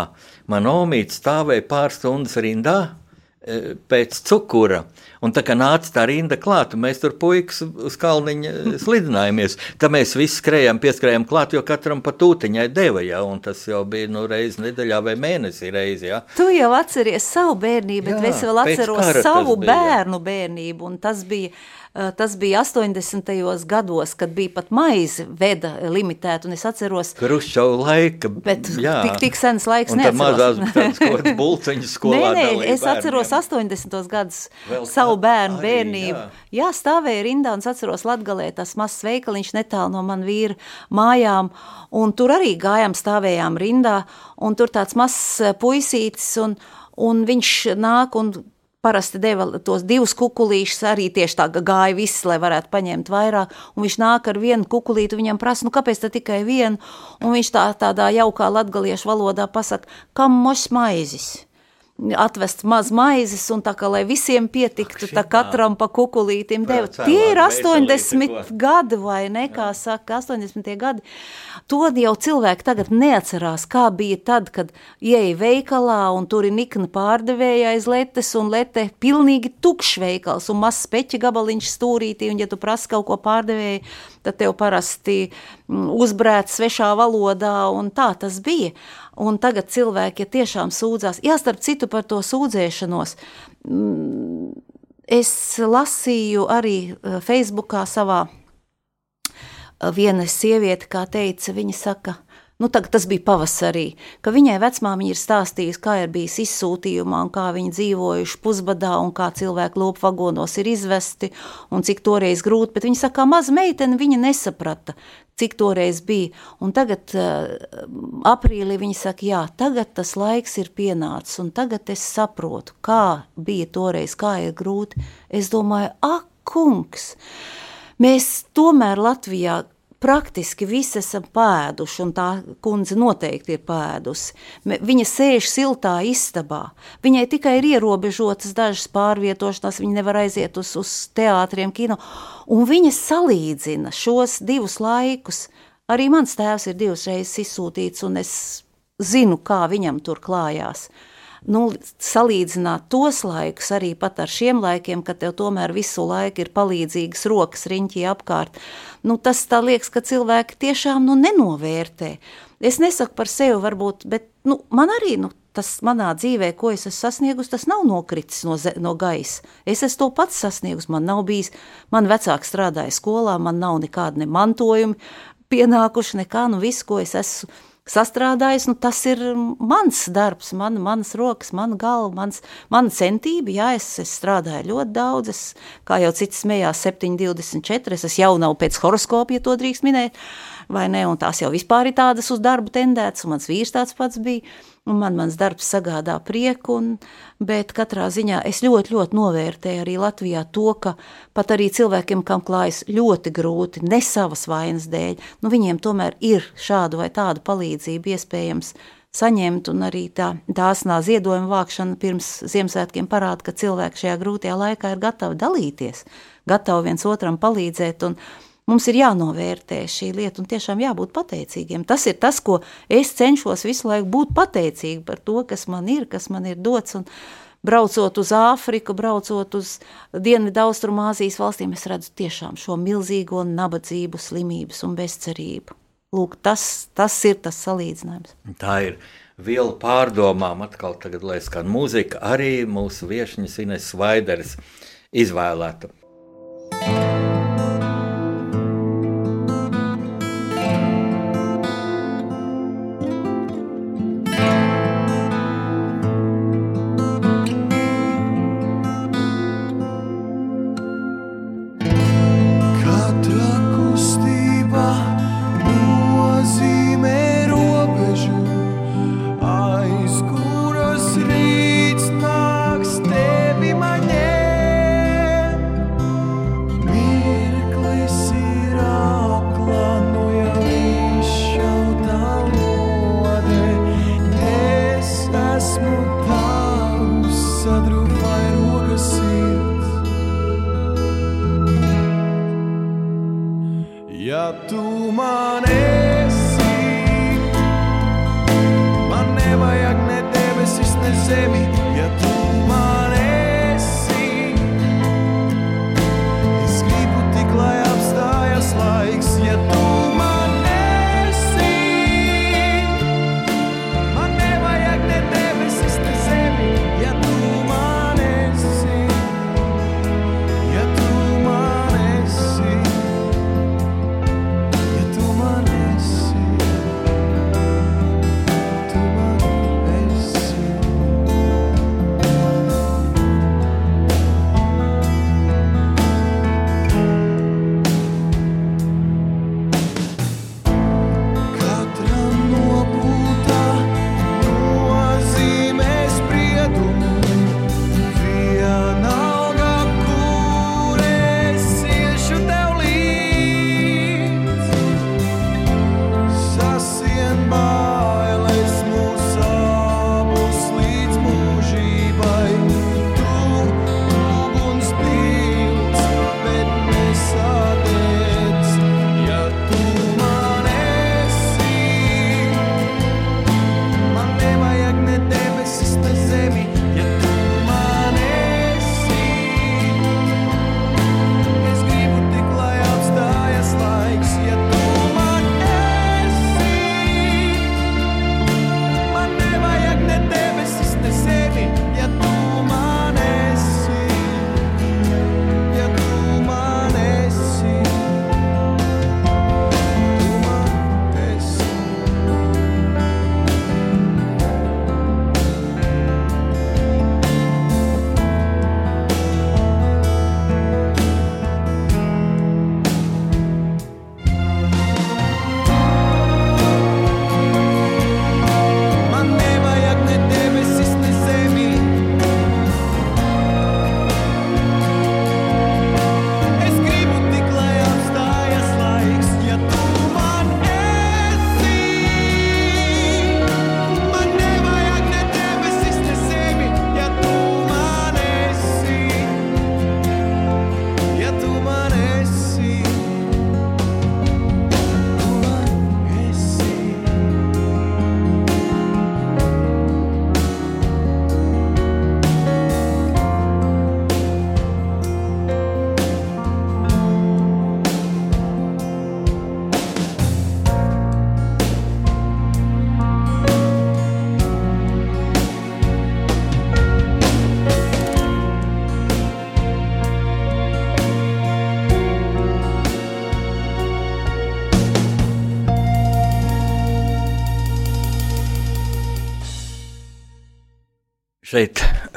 A: man omīts stāvēja pāris stundas rindā e, pēc cukura. Un tā kā nāca tā rinda klāt, mēs tur puikas uz kalniņa slidinājāmies. Tad mēs visi skrējām, pieskrējām klāt, jo katram pa tūtiņai deva, ja, un tas jau bija nu, reizi nedēļā vai mēnesī reizi. Ja.
B: Tu jau atceries savu bērnību, bet jā, es vēl atceros savu bērnu bērnību, un tas bija Eh, tas bija 80. gados, kad bija pat maize veda limitēta, un es atceros...
A: Kruščau laika,
B: bet jā. tik, tik sens laiks
A: neatceros. Mazās bulceņas skolā
B: Nē, nē, es atceros bērniem. 80. gadus Vēl savu bērnu arī, bērnību. Jā. jā, stāvēja rindā, un atceros Latgalē tas mazs veikaliņš netālu no man vīra mājām, un tur arī gājām, stāvējām rindā, un tur tāds mazs eh, puisītis, un, un viņš nāk un parasti deva tos divus kukulīšus, arī tieši tā gāja viss, lai varētu paņemt vairāk, un viņš nāk ar vienu kukulītu, viņam prasa, nu kāpēc tā tikai vienu, un viņš tā tādā jaukā latgaliešu valodā pasaka, kam moš maizis? Atvest maz maizes, un tā kā lai visiem pietiktu, tā katram pa kukulītim deva. Tie ir 80 gadi, vai ne, kā saka, 80 gadi. To jau cilvēki tagad neatcerās, kā bija tad, kad ieeja veikalā, un tur ir nikna pārdevēja aiz letes, un lete pilnīgi tukšs veikals, un mazs peķa gabaliņš stūrītī, un ja tu prasi kaut ko pārdevēju, tad tev parasti mm, uzbrēc svešā valodā, un tā tas bija. Un tagad cilvēki ja tiešām sūdzās. Jā, starp citu par to sūdzēšanos. Mm, es lasīju arī eh, Facebookā savā eh, viena sieviete, kā teica, viņa saka, nu, tas bija pavasarī, ka viņai vecmāmiņa ir stāstījusi, kā ir bijis izsūtījumā kā viņi dzīvojuši pusbadā un kā cilvēki lopu vagonos ir izvesti un cik toreiz grūti, bet viņa saka, kā maza meitene viņa nesaprata, cik toreiz bija, un tagad uh, aprīlī viņa saka, jā, tagad tas laiks ir pienācis, un tagad es saprotu, kā bija toreiz, kā ir grūti. Es domāju, ak, kungs, mēs tomēr Latvijā praktiski visi esam pēduši, un tā kundze noteikti ir pēdusi. Viņa sēž siltā istabā. Viņai tikai ir ierobežotas dažas pārvietošanās, viņa nevar aiziet uz, uz teātriem, kino, un viņa salīdzina šos divus laikus. Arī mans tēvs ir divas reizes izsūtīts, un es zinu, kā viņam tur klājās nu, salīdzināt tos laikus arī ar šiem laikiem, kad tev tomēr visu laiku ir palīdzīgas rokas riņķī apkārt, nu, tas tā liekas, ka cilvēki tiešām nu, nenovērtē. Es nesaku par sevi varbūt, bet nu, man arī nu, tas manā dzīvē, ko es esmu sasniegusi, tas nav nokritis no, no gaisa. Es esmu to pats sasniegusi, man nav bijis, man vecāki strādāja skolā, man nav nekāda ne mantojumi pienākuši, nekā, nu viss, ko es esmu sastrādājis, nu, tas ir mans darbs, man, manas rokas, mana galva, mans, mana centība. Jā, es, es strādāju ļoti daudz, es, kā jau cits smējās, 7,24. Es jau nav pēc horoskopa, ja to drīkst minēt, vai ne? Un tās jau vispār ir tādas uz darbu tendētas, un mans vīrs tāds pats bija un man mans darbs sagādā prieku, un, bet katrā ziņā es ļoti, ļoti novērtēju arī Latvijā to, ka pat arī cilvēkiem, kam klājas ļoti grūti, ne savas vainas dēļ, nu viņiem tomēr ir šādu vai tādu palīdzību iespējams saņemt, un arī tā dāsnā ziedojuma vākšana pirms Ziemassvētkiem parāda, ka cilvēki šajā grūtajā laikā ir gatavi dalīties, gatavi viens otram palīdzēt, un Mums ir jānovērtē šī lieta un tiešām jābūt pateicīgiem. Tas ir tas, ko es cenšos visu laiku būt pateicīgi par to, kas man ir, kas man ir dots. Un, braucot uz Āfriku, braucot uz Dienvidu Austrumāzijas valstīm, es redzu tiešām šo milzīgo nabadzību, slimības un bezcerību. Lūk, tas, tas ir tas salīdzinājums.
D: Tā ir viela pārdomām, atkal tagad, lai skan mūzika, arī mūsu viešņas Ines Vaideres izvēlēta. Šeit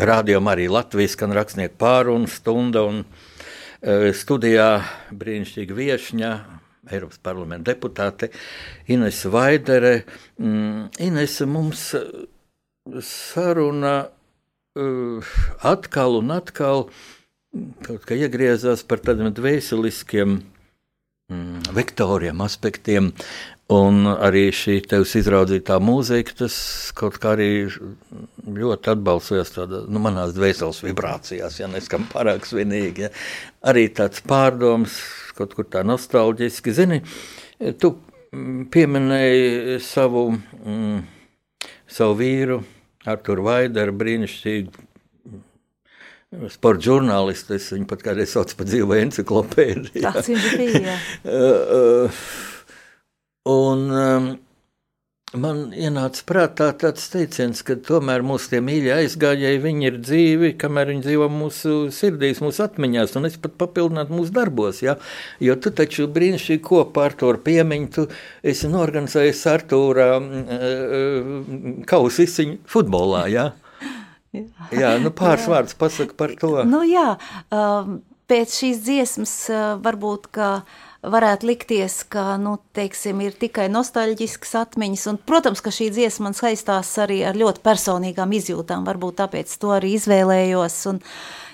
D: rādījumā arī Latvijas skan rakstnieku pārunu stunda un uh, studijā brīnišķīga viešņa. Eiropas parlamenta deputāte Ines Vaidere. Mm, Ines mums saruna uh, atkal un atkal kaut kā iegriezās par tādiem dvēseliskiem mm, vektoriem, aspektiem. Un arī šī tevis izraudzītā mūzika, tas kaut kā arī ļoti atbalstojās tādā, nu, manās dvēseles vibrācijās, ja neskan pārāk svinīgi. Ja. Arī tāds pārdoms, kaut kur tā nostalģiski. Zini, tu mm, pieminēji savu, mm, savu vīru, Arturu Vaidaru, brīnišķīgu
A: sporta žurnālistu. Es viņu pat kādreiz saucu par dzīvo enciklopēdiju.
B: Tāds viņš bija.
A: Un um, man ienāca prātā tāds teiciens, ka tomēr mūsu tie mīļie aizgājēji, viņi ir dzīvi, kamēr viņi dzīvo mūsu sirdīs, mūsu atmiņās, un es pat papildinātu mūsu darbos, ja? jo tu taču brīnišķīgi kopā ar to piemiņu, tu esi norganizējis Artūrā uh, kausu izciņu futbolā, ja? Jā, nu pāris vārdus pasaka par to.
B: Nu jā, um, pēc šīs dziesmas uh, varbūt, ka uh, varētu likties, ka nu, teiksim, ir tikai nostalģisks atmiņas. Un, protams, ka šī dziesma man saistās arī ar ļoti personīgām izjūtām. Varbūt tāpēc to arī izvēlējos. Un,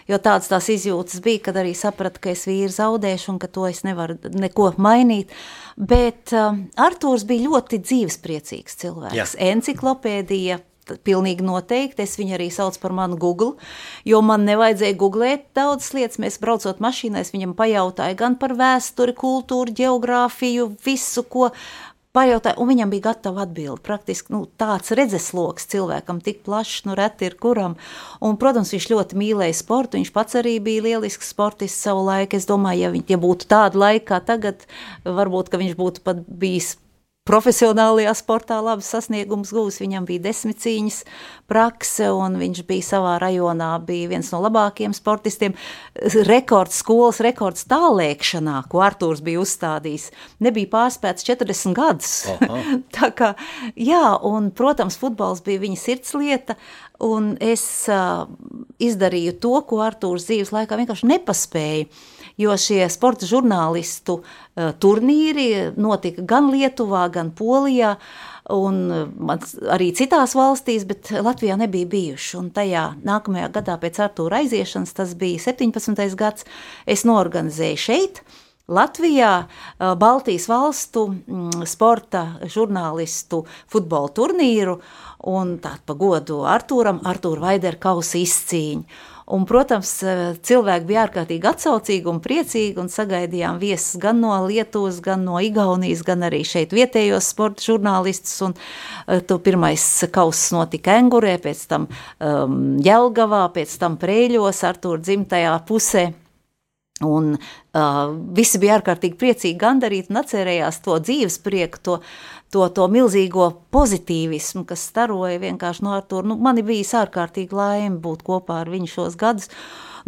B: jo tādas tās izjūtas bija, kad arī sapratu, ka es vīru zaudēšu un ka to es nevaru neko mainīt. Bet uh, Artūrs bija ļoti dzīvespriecīgs cilvēks. Jā. Enciklopēdija Pilnīgi noteikti. Es viņu arī saucu par manu Google, jo man nevajadzēja googlēt daudzas lietas. Mēs braucot mašīnā, es viņam pajautāju gan par vēsturi, kultūru, geogrāfiju, visu, ko pajautāju, un viņam bija gatava atbildi. Praktiski nu, tāds redzesloks cilvēkam tik plašs, nu reti ir kuram. Un, protams, viņš ļoti mīlēja sportu, viņš pats arī bija lielisks sportists savu laiku. Es domāju, ja, viņ, ja būtu tāda laika kā tagad, varbūt, viņš būtu pat bijis profesionālajā sportā labs sasniegums gūs. Viņam bija desmit cīņas prakse, un viņš bija savā rajonā, bija viens no labākajiem sportistiem. Rekords skolas, rekords tālēkšanā, ko Artūrs bija uzstādījis, nebija pārspēts 40 gadus. Tā kā, jā, un, protams, futbols bija viņa sirdslieta, un es uh, izdarīju to, ko Artūrs dzīves laikā vienkārši nepaspēja jo šie sporta žurnālistu uh, turnīri notika gan Lietuvā, gan Polijā, un uh, arī citās valstīs, bet Latvijā nebija bijuši. Un tajā nākamajā gadā pēc Artūra aiziešanas, tas bija 17. gads, es norganizēju šeit. Latvijā uh, Baltijas valstu mm, sporta žurnālistu futbola turnīru un tādu pagodu Artūram, Artūra Vaidera kausa izcīņu. Un, protams, cilvēki bija ārkārtīgi atsaucīgi un priecīgi un sagaidījām viesus gan no Lietuvas, gan no Igaunijas, gan arī šeit vietējos sporta žurnālistus. Un, uh, to pirmais kauss notika Engurē, pēc tam um, Jelgavā, pēc tam Prēļos, Artūra dzimtajā pusē. Un uh, visi bija ārkārtīgi priecīgi, gandarīti un atcerējās to dzīves prieku, to, to, to milzīgo pozitīvismu, kas staroja vienkārši no Artūra. Nu, man bija ārkārtīgi laime būt kopā ar viņu šos gadus.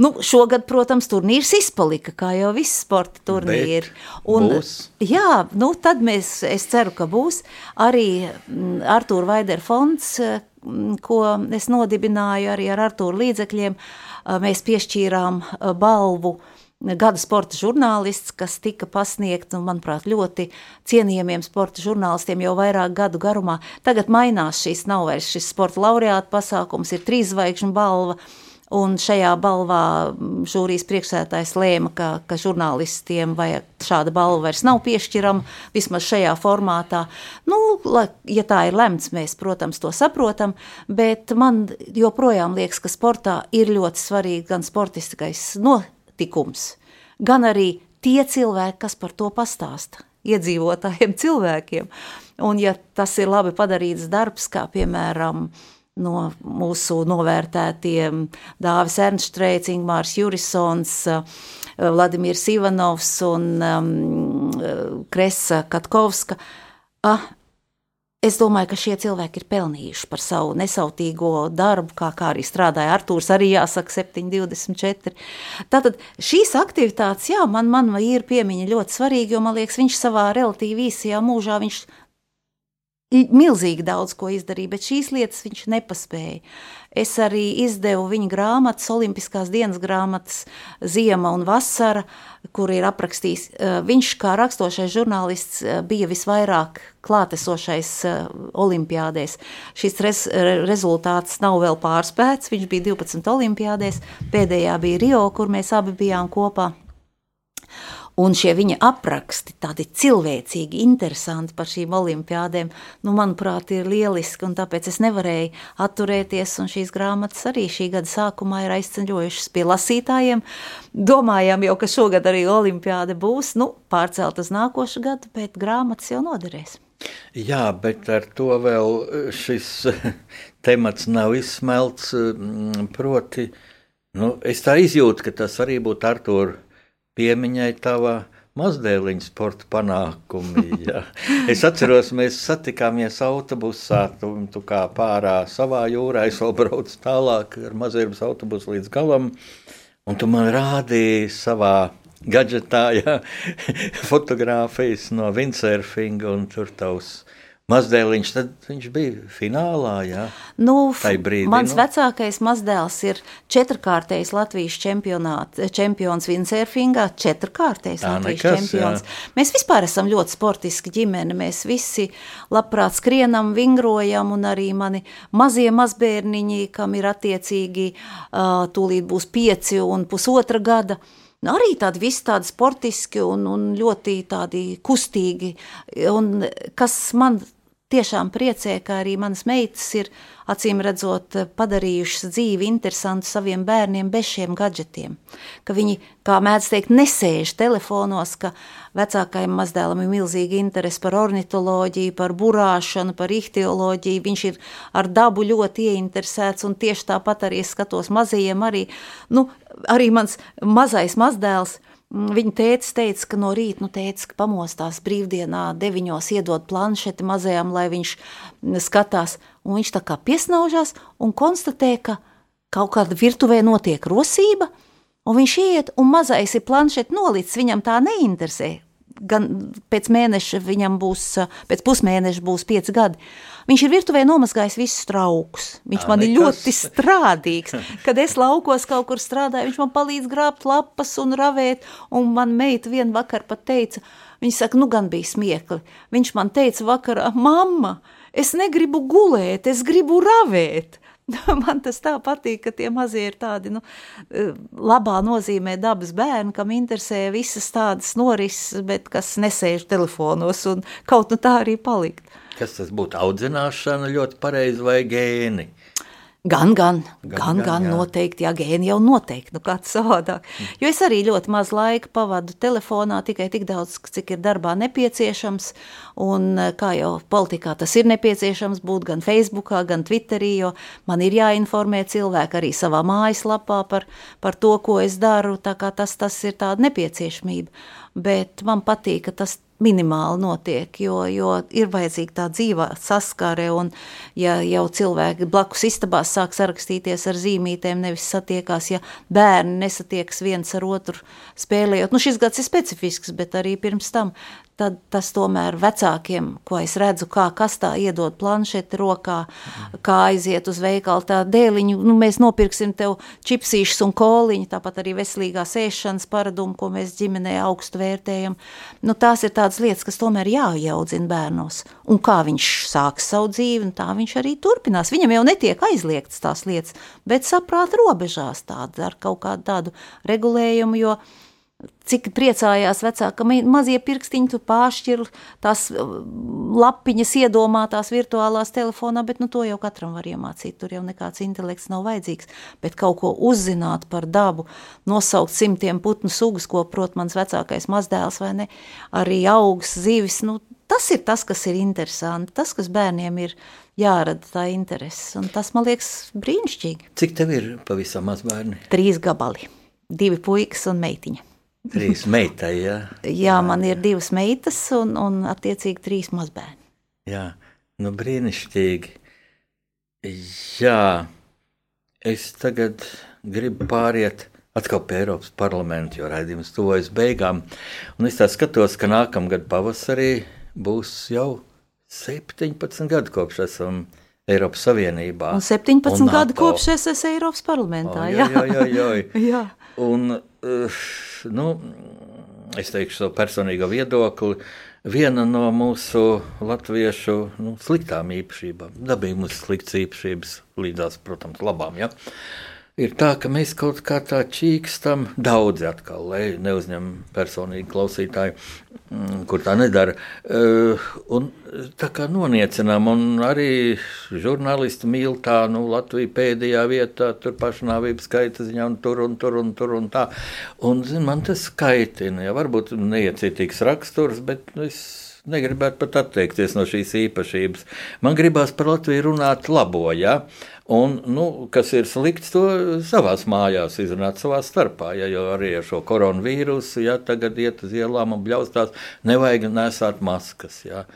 B: Nu, šogad, protams, turnīrs izpalika, kā jau viss sporta turnīri. Un, būs. jā, nu, tad mēs, es ceru, ka būs arī mm, Artūra Vaider fonds, mm, ko es nodibināju arī ar Artūra līdzekļiem. Mēs piešķīrām balvu uh, gada sporta žurnālists, kas tika pasniegts, un, manuprāt, ļoti cienījamiem sporta žurnālistiem jau vairāk gadu garumā. Tagad mainās šīs, nav vairs šis sporta laureāta pasākums, ir trīs zvaigžņu balva, un šajā balvā žūrijas priekšsētājs lēma, ka, ka žurnālistiem vajag šāda balva vairs nav piešķirama, vismaz šajā formātā. Nu, ja tā ir lemts, mēs, protams, to saprotam, bet man joprojām liekas, ka sportā ir ļoti svarīgi gan sportiskais no, notikums, gan arī tie cilvēki, kas par to pastāsta iedzīvotājiem, cilvēkiem. Un, ja tas ir labi padarīts darbs, kā piemēram no mūsu novērtētiem Dāvis Ernstreits, Ingmārs Jurisons, Vladimirs Ivanovs un um, Kresa Katkovska, ah, Es domāju, ka šie cilvēki ir pelnījuši par savu nesautīgo darbu, kā, kā arī strādāja Arthurs, arī jāsaka 724. Tātad šīs aktivitātes, jā, man, man ir piemiņa ļoti svarīgi, jo man liekas, viņš savā relatīvi īsajā mūžā, milzīgi daudz ko izdarīja, bet šīs lietas viņš nepaspēja. Es arī izdevu viņa grāmatas, Olimpiskās dienas grāmatas, Ziema un Vasara, kur ir aprakstījis. Eh, viņš, kā rakstošais žurnālists, eh, bija visvairāk klātesošais eh, Olimpiādēs. Šis rez, rezultāts nav vēl pārspēts. Viņš bija 12 Olimpiādēs, pēdējā bija Rio, kur mēs abi bijām kopā. Un šie viņa apraksti, tādi cilvēcīgi, interesanti par šīm olimpiādēm, nu, manuprāt, ir lieliski. Tāpēc es nevarēju atturēties. Šīs grāmatas arī šī gada sākumā ir aizceļojušas pie lasītājiem. Domājām jau, ka šogad arī olimpiāde būs nu, pārcelt uz nākošu gadu, bet grāmatas jau noderēs.
A: Jā, bet ar to vēl šis temats nav izsmelts. Proti, Nu, es tā izjūtu, ka tas arī būtu Artur piemiņai tavā mazdēliņa sporta panākumi. Jā. Es atceros, mēs satikāmies autobusā, tu, tu kā pārā savā jūrā, es vēl braucu tālāk ar mazības autobusu līdz galam, un tu man rādīji savā gadgetā, jā, fotogrāfijas no windsurfinga, un tur tavs Mazdēliņš, tad viņš bija finālā. Jā,
B: nu, brīdī, mans nu. vecākais mazdēls ir četrkārtējs Latvijas čempions windsurfingā, četrkārtējs tā, Latvijas nekas, čempions. Jā. Mēs vispār esam ļoti sportiski ģimene. Mēs visi labprāt skrienam, vingrojam, un arī mani mazie mazbērniņi, kam ir attiecīgi uh, tūlīt būs pieci un pusotra gada. Nu, arī tādi visi tādi sportiski un, un ļoti tādi kustīgi, un kas man tiešām priecē, ka arī manas meitas ir acīm redzot padarījušas dzīvi interesantu saviem bērniem bez šiem gadgetiem. Ka viņi, kā mēdz teikt, nesēž telefonos, ka vecākajam mazdēlam ir milzīga interese par ornitoloģiju, par burāšanu, par ihtioloģiju. Viņš ir ar dabu ļoti ieinteresēts un tieši tāpat arī skatos mazajiem arī, nu, arī mans mazais mazdēls – viņa tēvs teica, ka no rīta, nu, tēvs pamostās brīvdienā, deviņos iedod planšeti mazajam, lai viņš mm, skatās. Un viņš tā kā piesnaužās un konstatē, ka kaut kāda virtuvē notiek rosība, un viņš iet, un mazais ir planšeti nolicis, viņam tā neinteresē gan pēc mēneša viņam būs, pēc pusmēneša būs pieci gadi. Viņš ir virtuvē nomazgājis visus traukus. Viņš man ir ļoti strādīgs. Kad es laukos kaut kur strādāju, viņš man palīdz grābt lapas un ravēt, un man meita vien vakar pat teica, viņa saka, nu gan bija smiekli. Viņš man teica vakarā, mamma, es negribu gulēt, es gribu ravēt. Man tas tā patīk, ka tie mazie ir tādi, nu, e, labā nozīmē dabas bērni, kam interesē visas tādas norises, bet kas nesēž telefonos un kaut nu tā arī palikt.
A: Kas tas būtu audzināšana ļoti pareizi vai gēni?
B: Gan, gan, gan, gan, gan jā. noteikti, jā, gēni jau noteikti, nu kāds savādāk. Jo es arī ļoti maz laika pavadu telefonā, tikai tik daudz, cik ir darbā nepieciešams, un eh, kā jau politikā tas ir nepieciešams būt gan Facebookā, gan Twitterī, jo man ir jāinformē cilvēki arī savā mājaslapā par, par to, ko es daru, tā kā tas, tas ir tāda nepieciešamība. Bet man patīk, ka tas minimāli notiek, jo, jo ir vajadzīga tā dzīvā saskare, un ja jau cilvēki blakus istabās sāk sarakstīties ar zīmītēm, nevis satiekās, ja bērni nesatiekas viens ar otru spēlējot. Nu, šis gads ir specifisks, bet arī pirms tam tad tas tomēr vecākiem, ko es redzu, kā kastā iedod planšeti rokā, kā aiziet uz veikalu tā dēliņu, nu mēs nopirksim tev čipsīšus un koliņu, tāpat arī veselīgās ēšanas paradumu, ko mēs ģimenē augstu vērtējam. Nu tās ir tādas lietas, kas tomēr jāiaudzina bērnos. Un kā viņš sāks savu dzīvi, un tā viņš arī turpinās. Viņam jau netiek aizliegtas tās lietas, bet saprāt robežās tāda ar kaut kādu tādu regulējumu, jo Cik priecājās vecāki, ka mazie pirkstiņi tur pāršķir tās uh, lapiņas iedomātās virtuālās telefonā, bet nu, to jau katram var iemācīt. Tur jau nekāds intelekts nav vajadzīgs. Bet kaut ko uzzināt par dabu, nosaukt simtiem putnu sugas, ko prot mans vecākais mazdēls vai ne, arī augs, zivis, nu, tas ir tas, kas ir interesanti, tas, kas bērniem ir jārada tā interese. Un tas man liekas brīnišķīgi.
A: Cik tev ir pavisam maz bērni?
B: Trīs gabali, divi puikas un meitiņa.
A: Trīs meitai, jā.
B: jā, man ir divas meitas un, un attiecīgi trīs mazbērni.
A: Jā, nu brīnišķīgi. Jā, es tagad gribu pāriet atkal pie Eiropas parlamenta, jo raidījums tuvojas beigām. Un es tā skatos, ka nākamgad pavasarī būs jau 17 gadi kopš esam Eiropas Savienībā.
B: Un 17 un gadi kopš es esmu Eiropas parlamentā.
A: Jā, jā, jā. jā, jā. jā. Un, uh, nu, es teikšu savu personīgo viedokli. Viena no mūsu latviešu nu, sliktām īpašībām, dabīgi mums sliktas īpašības, līdzās, protams, labām. Ja? Ir tā, ka mēs kaut kā tā čīkstam, daudzi atkal, lai neuzņem personīgi klausītāji, mm, kur tā nedara. Uh, un tā kā noniecinām, un arī žurnālisti mīl tā, nu, Latvija pēdējā vietā, tur pašnāvības skaita ziņā, un tur un tur un tur un tā. Un, zin, man tas skaitina, ja varbūt neiecietīgs raksturs, bet es negribētu pat atteikties no šīs īpašības. Man gribās par Latviju runāt labo, ja? Un, nu, kas ir slikts, to savā mājās izrunāt savā starpā. Ja, jo arī ar šo koronavīrusu, ja tagad iet uz ielām un bļaustās, nevajag nesāt maskas. Ja.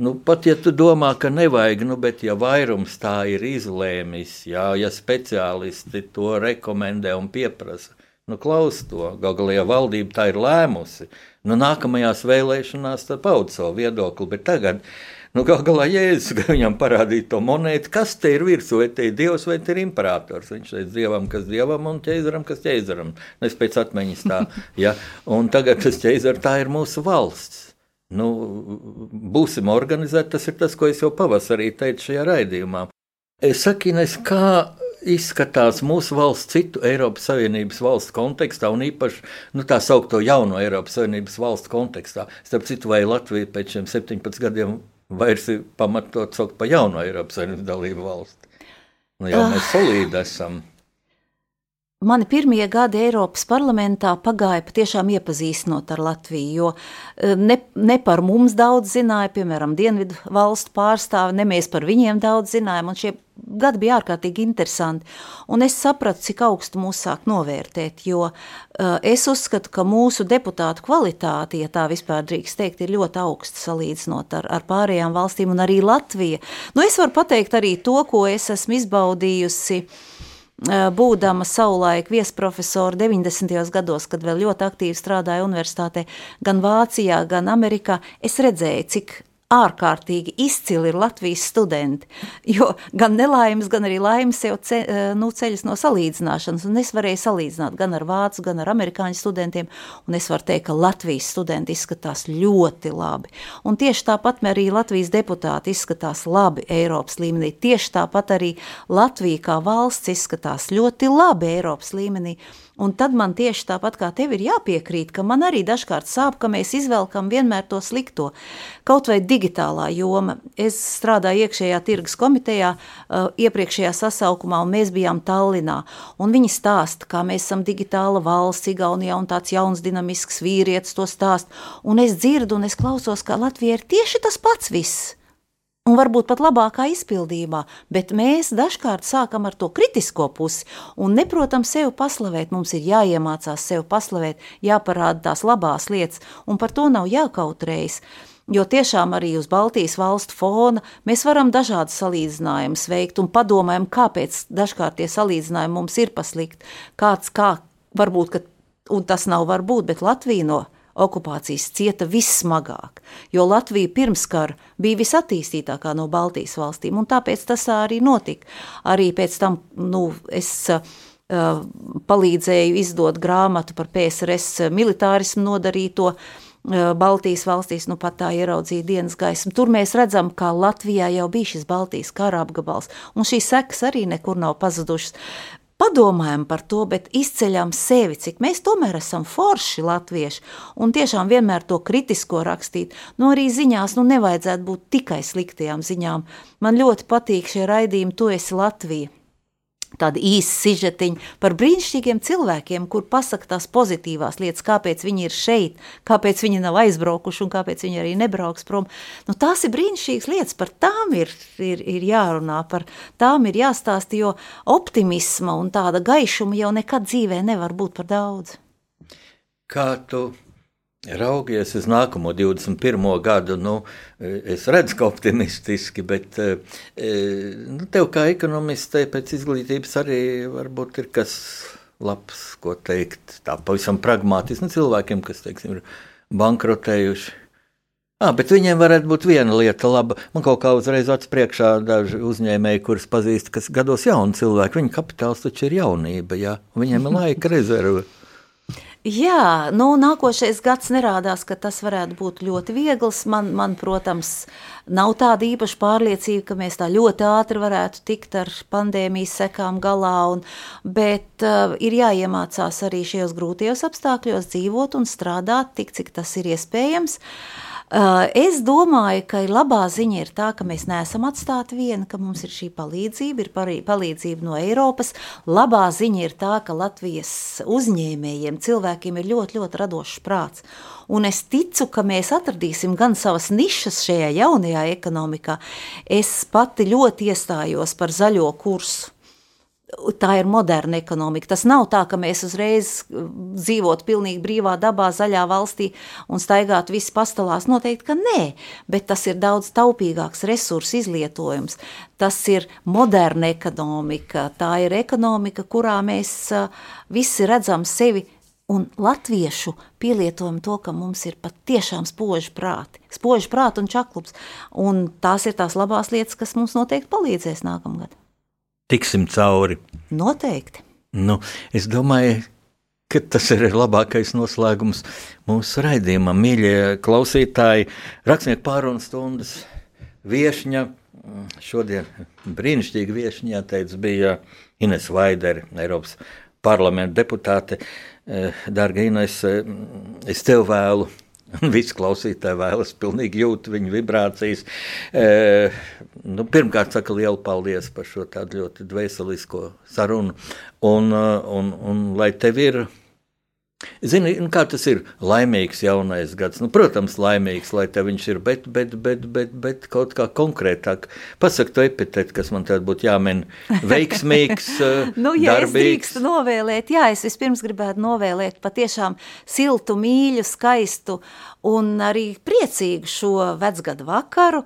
A: Nu, pat ja tu domā, ka nevajag, nu, bet ja vairums tā ir izlēmis, ja, ja speciālisti to rekomendē un pieprasa, nu, klaus to. Galu galā valdība tā ir lēmusi. Nu, nākamajās vēlēšanās tad paud savu viedokli, bet tagad Nu, Galu galā Jēzus viņam parādīja to monētu, kas te ir virsū, vai te ir dievs vai te ir imperators. Viņš teica dievam, kas dievam, un ķēzaram, kas ķēzaram. Es pēc atmiņas tā, ja. Un tagad tas ķēzars tā ir mūsu valsts. Nu, būsim organizēti, tas ir tas, ko es jau pavasarī teicu šajā raidījumā. Es saku, Ines, kā izskatās mūsu valsts citu Eiropas Savienības valstu kontekstā, un īpaši nu, tā saucamo jauno Eiropas Savienības valstu kontekstā. Starp citu, vai Latvija pēc šiem 17 gadiem vairs ir pamatot saukt par jaunu Eiropas Savienības dalību valsti. Nu, jau mēs ah. solīdi esam.
B: Mani pirmie gadi Eiropas parlamentā pagāja patiešām iepazīstinot ar Latviju, jo eh, ne, ne par mums daudz zināja, piemēram, Dienvidu valstu pārstāvi, ne mēs par viņiem daudz zinājām, un šie gadi bija ārkārtīgi interesanti. Un es sapratu, cik augstu mūs sāk novērtēt, jo uh, es uzskatu, ka mūsu deputātu kvalitāte, ja tā vispār drīkst teikt, ir ļoti augsta salīdzinot ar, ar pārējām valstīm un arī Latvija. Nu, es varu pateikt arī to, ko es esmu izbaudījusi būdama savulaik viesprofesora 90. gados, kad vēl ļoti aktīvi strādāja universitātē, gan Vācijā, gan Amerikā, es redzēju, cik ārkārtīgi izcili ir Latvijas studenti. Jo gan nelaimes, gan arī laimes jau ce, eh, nu, ceļas no salīdzināšanas. Un es varēju salīdzināt gan ar vācu, gan ar amerikāņu studentiem. Un es varu teikt, ka Latvijas studenti izskatās ļoti labi. Un tieši tāpat arī Latvijas deputāti izskatās labi Eiropas līmenī. Tieši tāpat arī Latvija kā valsts izskatās ļoti labi Eiropas līmenī. Un tad man tieši tāpat kā tev ir jāpiekrīt, ka man arī dažkārt sāp, ka mēs izvelkam vienmēr to slikto. Kaut vai digitālā joma. Es strādāju iekšējā tirgus komitejā uh, iepriekšējā sasaukumā, un mēs bijām Tallinā. Viņi stāsta, kā mēs esam digitāla valsts, Igaunijā, un tāds jauns dinamisks vīrietis to stāst. Un es dzirdu, un es klausos, ka Latvija ir tieši tas pats viss un varbūt pat labākā izpildījumā, bet mēs dažkārt sākam ar to kritisko pusi un neprotam sevi paslavēt. Mums ir jāiemācās sevi paslavēt, jāparāda tās labās lietas, un par to nav jākautrējas. Jo tiešām arī uz Baltijas valstu fona mēs varam dažādas salīdzinājumus veikt un padomājam, kāpēc dažkārt tie salīdzinājumi mums ir paslikt. Kāds, kā, varbūt, ka, un tas nav varbūt, bet Latvija no okupācijas cieta vissmagāk, jo Latvija pirmskara bija visattīstītākā no Baltijas valstīm, un tāpēc tas arī notika. Arī pēc tam, nu, es uh, palīdzēju izdot grāmatu par PSRS militārismu nodarīto, uh, Baltijas valstīs, nu pat tā ieraudzīja dienas gaismu. Tur mēs redzam, kā Latvijā jau bija šis Baltijas kara apgabals, un šīs sekas arī nekur nav pazudušas padomājam par to, bet izceļam sevi, cik mēs tomēr esam forši latvieši un tiešām vienmēr to kritisko rakstīt. Nu, arī ziņās nu, nevajadzētu būt tikai sliktajām ziņām. Man ļoti patīk šie raidījumi, tu esi Latvija tāda īsa sižetiņa par brīnišķīgiem cilvēkiem, kur pasaka tās pozitīvās lietas, kāpēc viņi ir šeit, kāpēc viņi nav aizbraukuši un kāpēc viņi arī nebrauks prom. Nu, tās ir brīnišķīgas lietas, par tām ir, ir, ir jārunā, par tām ir jāstāsta, jo optimisma un tāda gaišuma jau nekad dzīvē nevar būt par daudz.
A: Kā tu Raugies uz nākamo 21. gadu, nu, es redzu, ka optimistiski, bet e, nu, tev kā ekonomistei pēc izglītības arī varbūt ir kas labs, ko teikt. Tā pavisam pragmātiski nu, cilvēkiem, kas teiksim, ir bankrotējuši. Ah, bet viņiem varētu būt viena lieta, laba. Man kaut kā uzreiz acis priekšā daži uzņēmēji, kurus pazīst, kas gados jauni cilvēki. Viņu kapitāls taču ir jaunība, jā, viņiem ir laika rezerve.
B: Jā, nu, nākošais gads nerādās, ka tas varētu būt ļoti viegls. Man, man, protams, nav tāda īpaša pārliecība, ka mēs tā ļoti ātri varētu tikt ar pandēmijas sekām galā, un, bet uh, ir jāiemācās arī šajos grūtajos apstākļos dzīvot un strādāt tik, cik tas ir iespējams. Es domāju, ka labā ziņa ir tā, ka mēs neesam atstāti vieni, ka mums ir šī palīdzība, ir palīdzība no Eiropas. Labā ziņa ir tā, ka Latvijas uzņēmējiem, cilvēkiem ir ļoti, ļoti radošs prāts. Un es ticu, ka mēs atradīsim gan savas nišas šajā jaunajā ekonomikā. Es pati ļoti iestājos par zaļo kursu tā ir moderna ekonomika. Tas nav tā, ka mēs uzreiz uh, dzīvotu pilnīgi brīvā dabā, zaļā valstī un staigātu visi pastāvās. Noteikti, ka nē, bet tas ir daudz taupīgāks resursu izlietojums. Tas ir moderna ekonomika, tā ir ekonomika, kurā mēs uh, visi redzam sevi un latviešu pielietojam to, ka mums ir patiešām spoži prāti, spoži prāti un čaklums. Un tās ir tās labās lietas, kas mums noteikti palīdzēs nākamgad
A: tiksim cauri.
B: Noteikti.
A: Nu, es domāju, ka tas ir labākais noslēgums mūsu raidījumam. Mīļie klausītāji, rakstnieku pārunas stundas viesņa. Šodien brīnišķīgi viesņa, jāteic, bija Ines Vaidere, Eiropas parlamenta deputāte. Eh, Dārga Ines, eh, es tev vēlu Visi klausītāji vēlas, pilnīgi jūt viņa vibrācijas. E, nu, pirmkārt, saka lielu paldies par šo tādu ļoti dvēselisko sarunu. Un, un, un lai tev ir Zini, kā tas ir laimīgs jaunais gads? Nu, protams, laimīgs, lai te viņš ir, bet, bet, bet, bet, bet kaut kā konkrētāk. Pasaka to epitetu, kas man tad būtu jāmin. Veiksmīgs,
B: nu, ja darbīgs. es drīkstu novēlēt, jā, es vispirms gribētu novēlēt patiešām siltu, mīļu, skaistu un arī priecīgu šo vecgadu vakaru,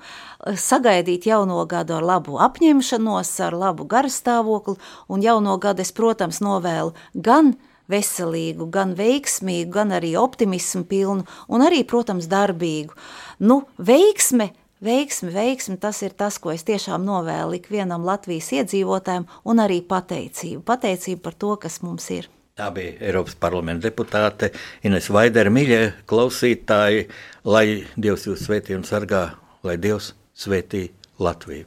B: sagaidīt jauno gadu ar labu apņemšanos, ar labu garastāvokli, un jauno gadu es, protams, novēlu gan veselīgu, gan veiksmīgu, gan arī optimismu pilnu un arī, protams, darbīgu. Nu, veiksme, veiksme, veiksme, tas ir tas, ko es tiešām novēlu ikvienam Latvijas iedzīvotājam un arī pateicību, pateicību par to, kas mums ir.
A: Tā bija Eiropas parlamenta deputāte Ines Vaidere, mīļie klausītāji, lai Dievs jūs svētī un sargā, lai Dievs svētī Latviju.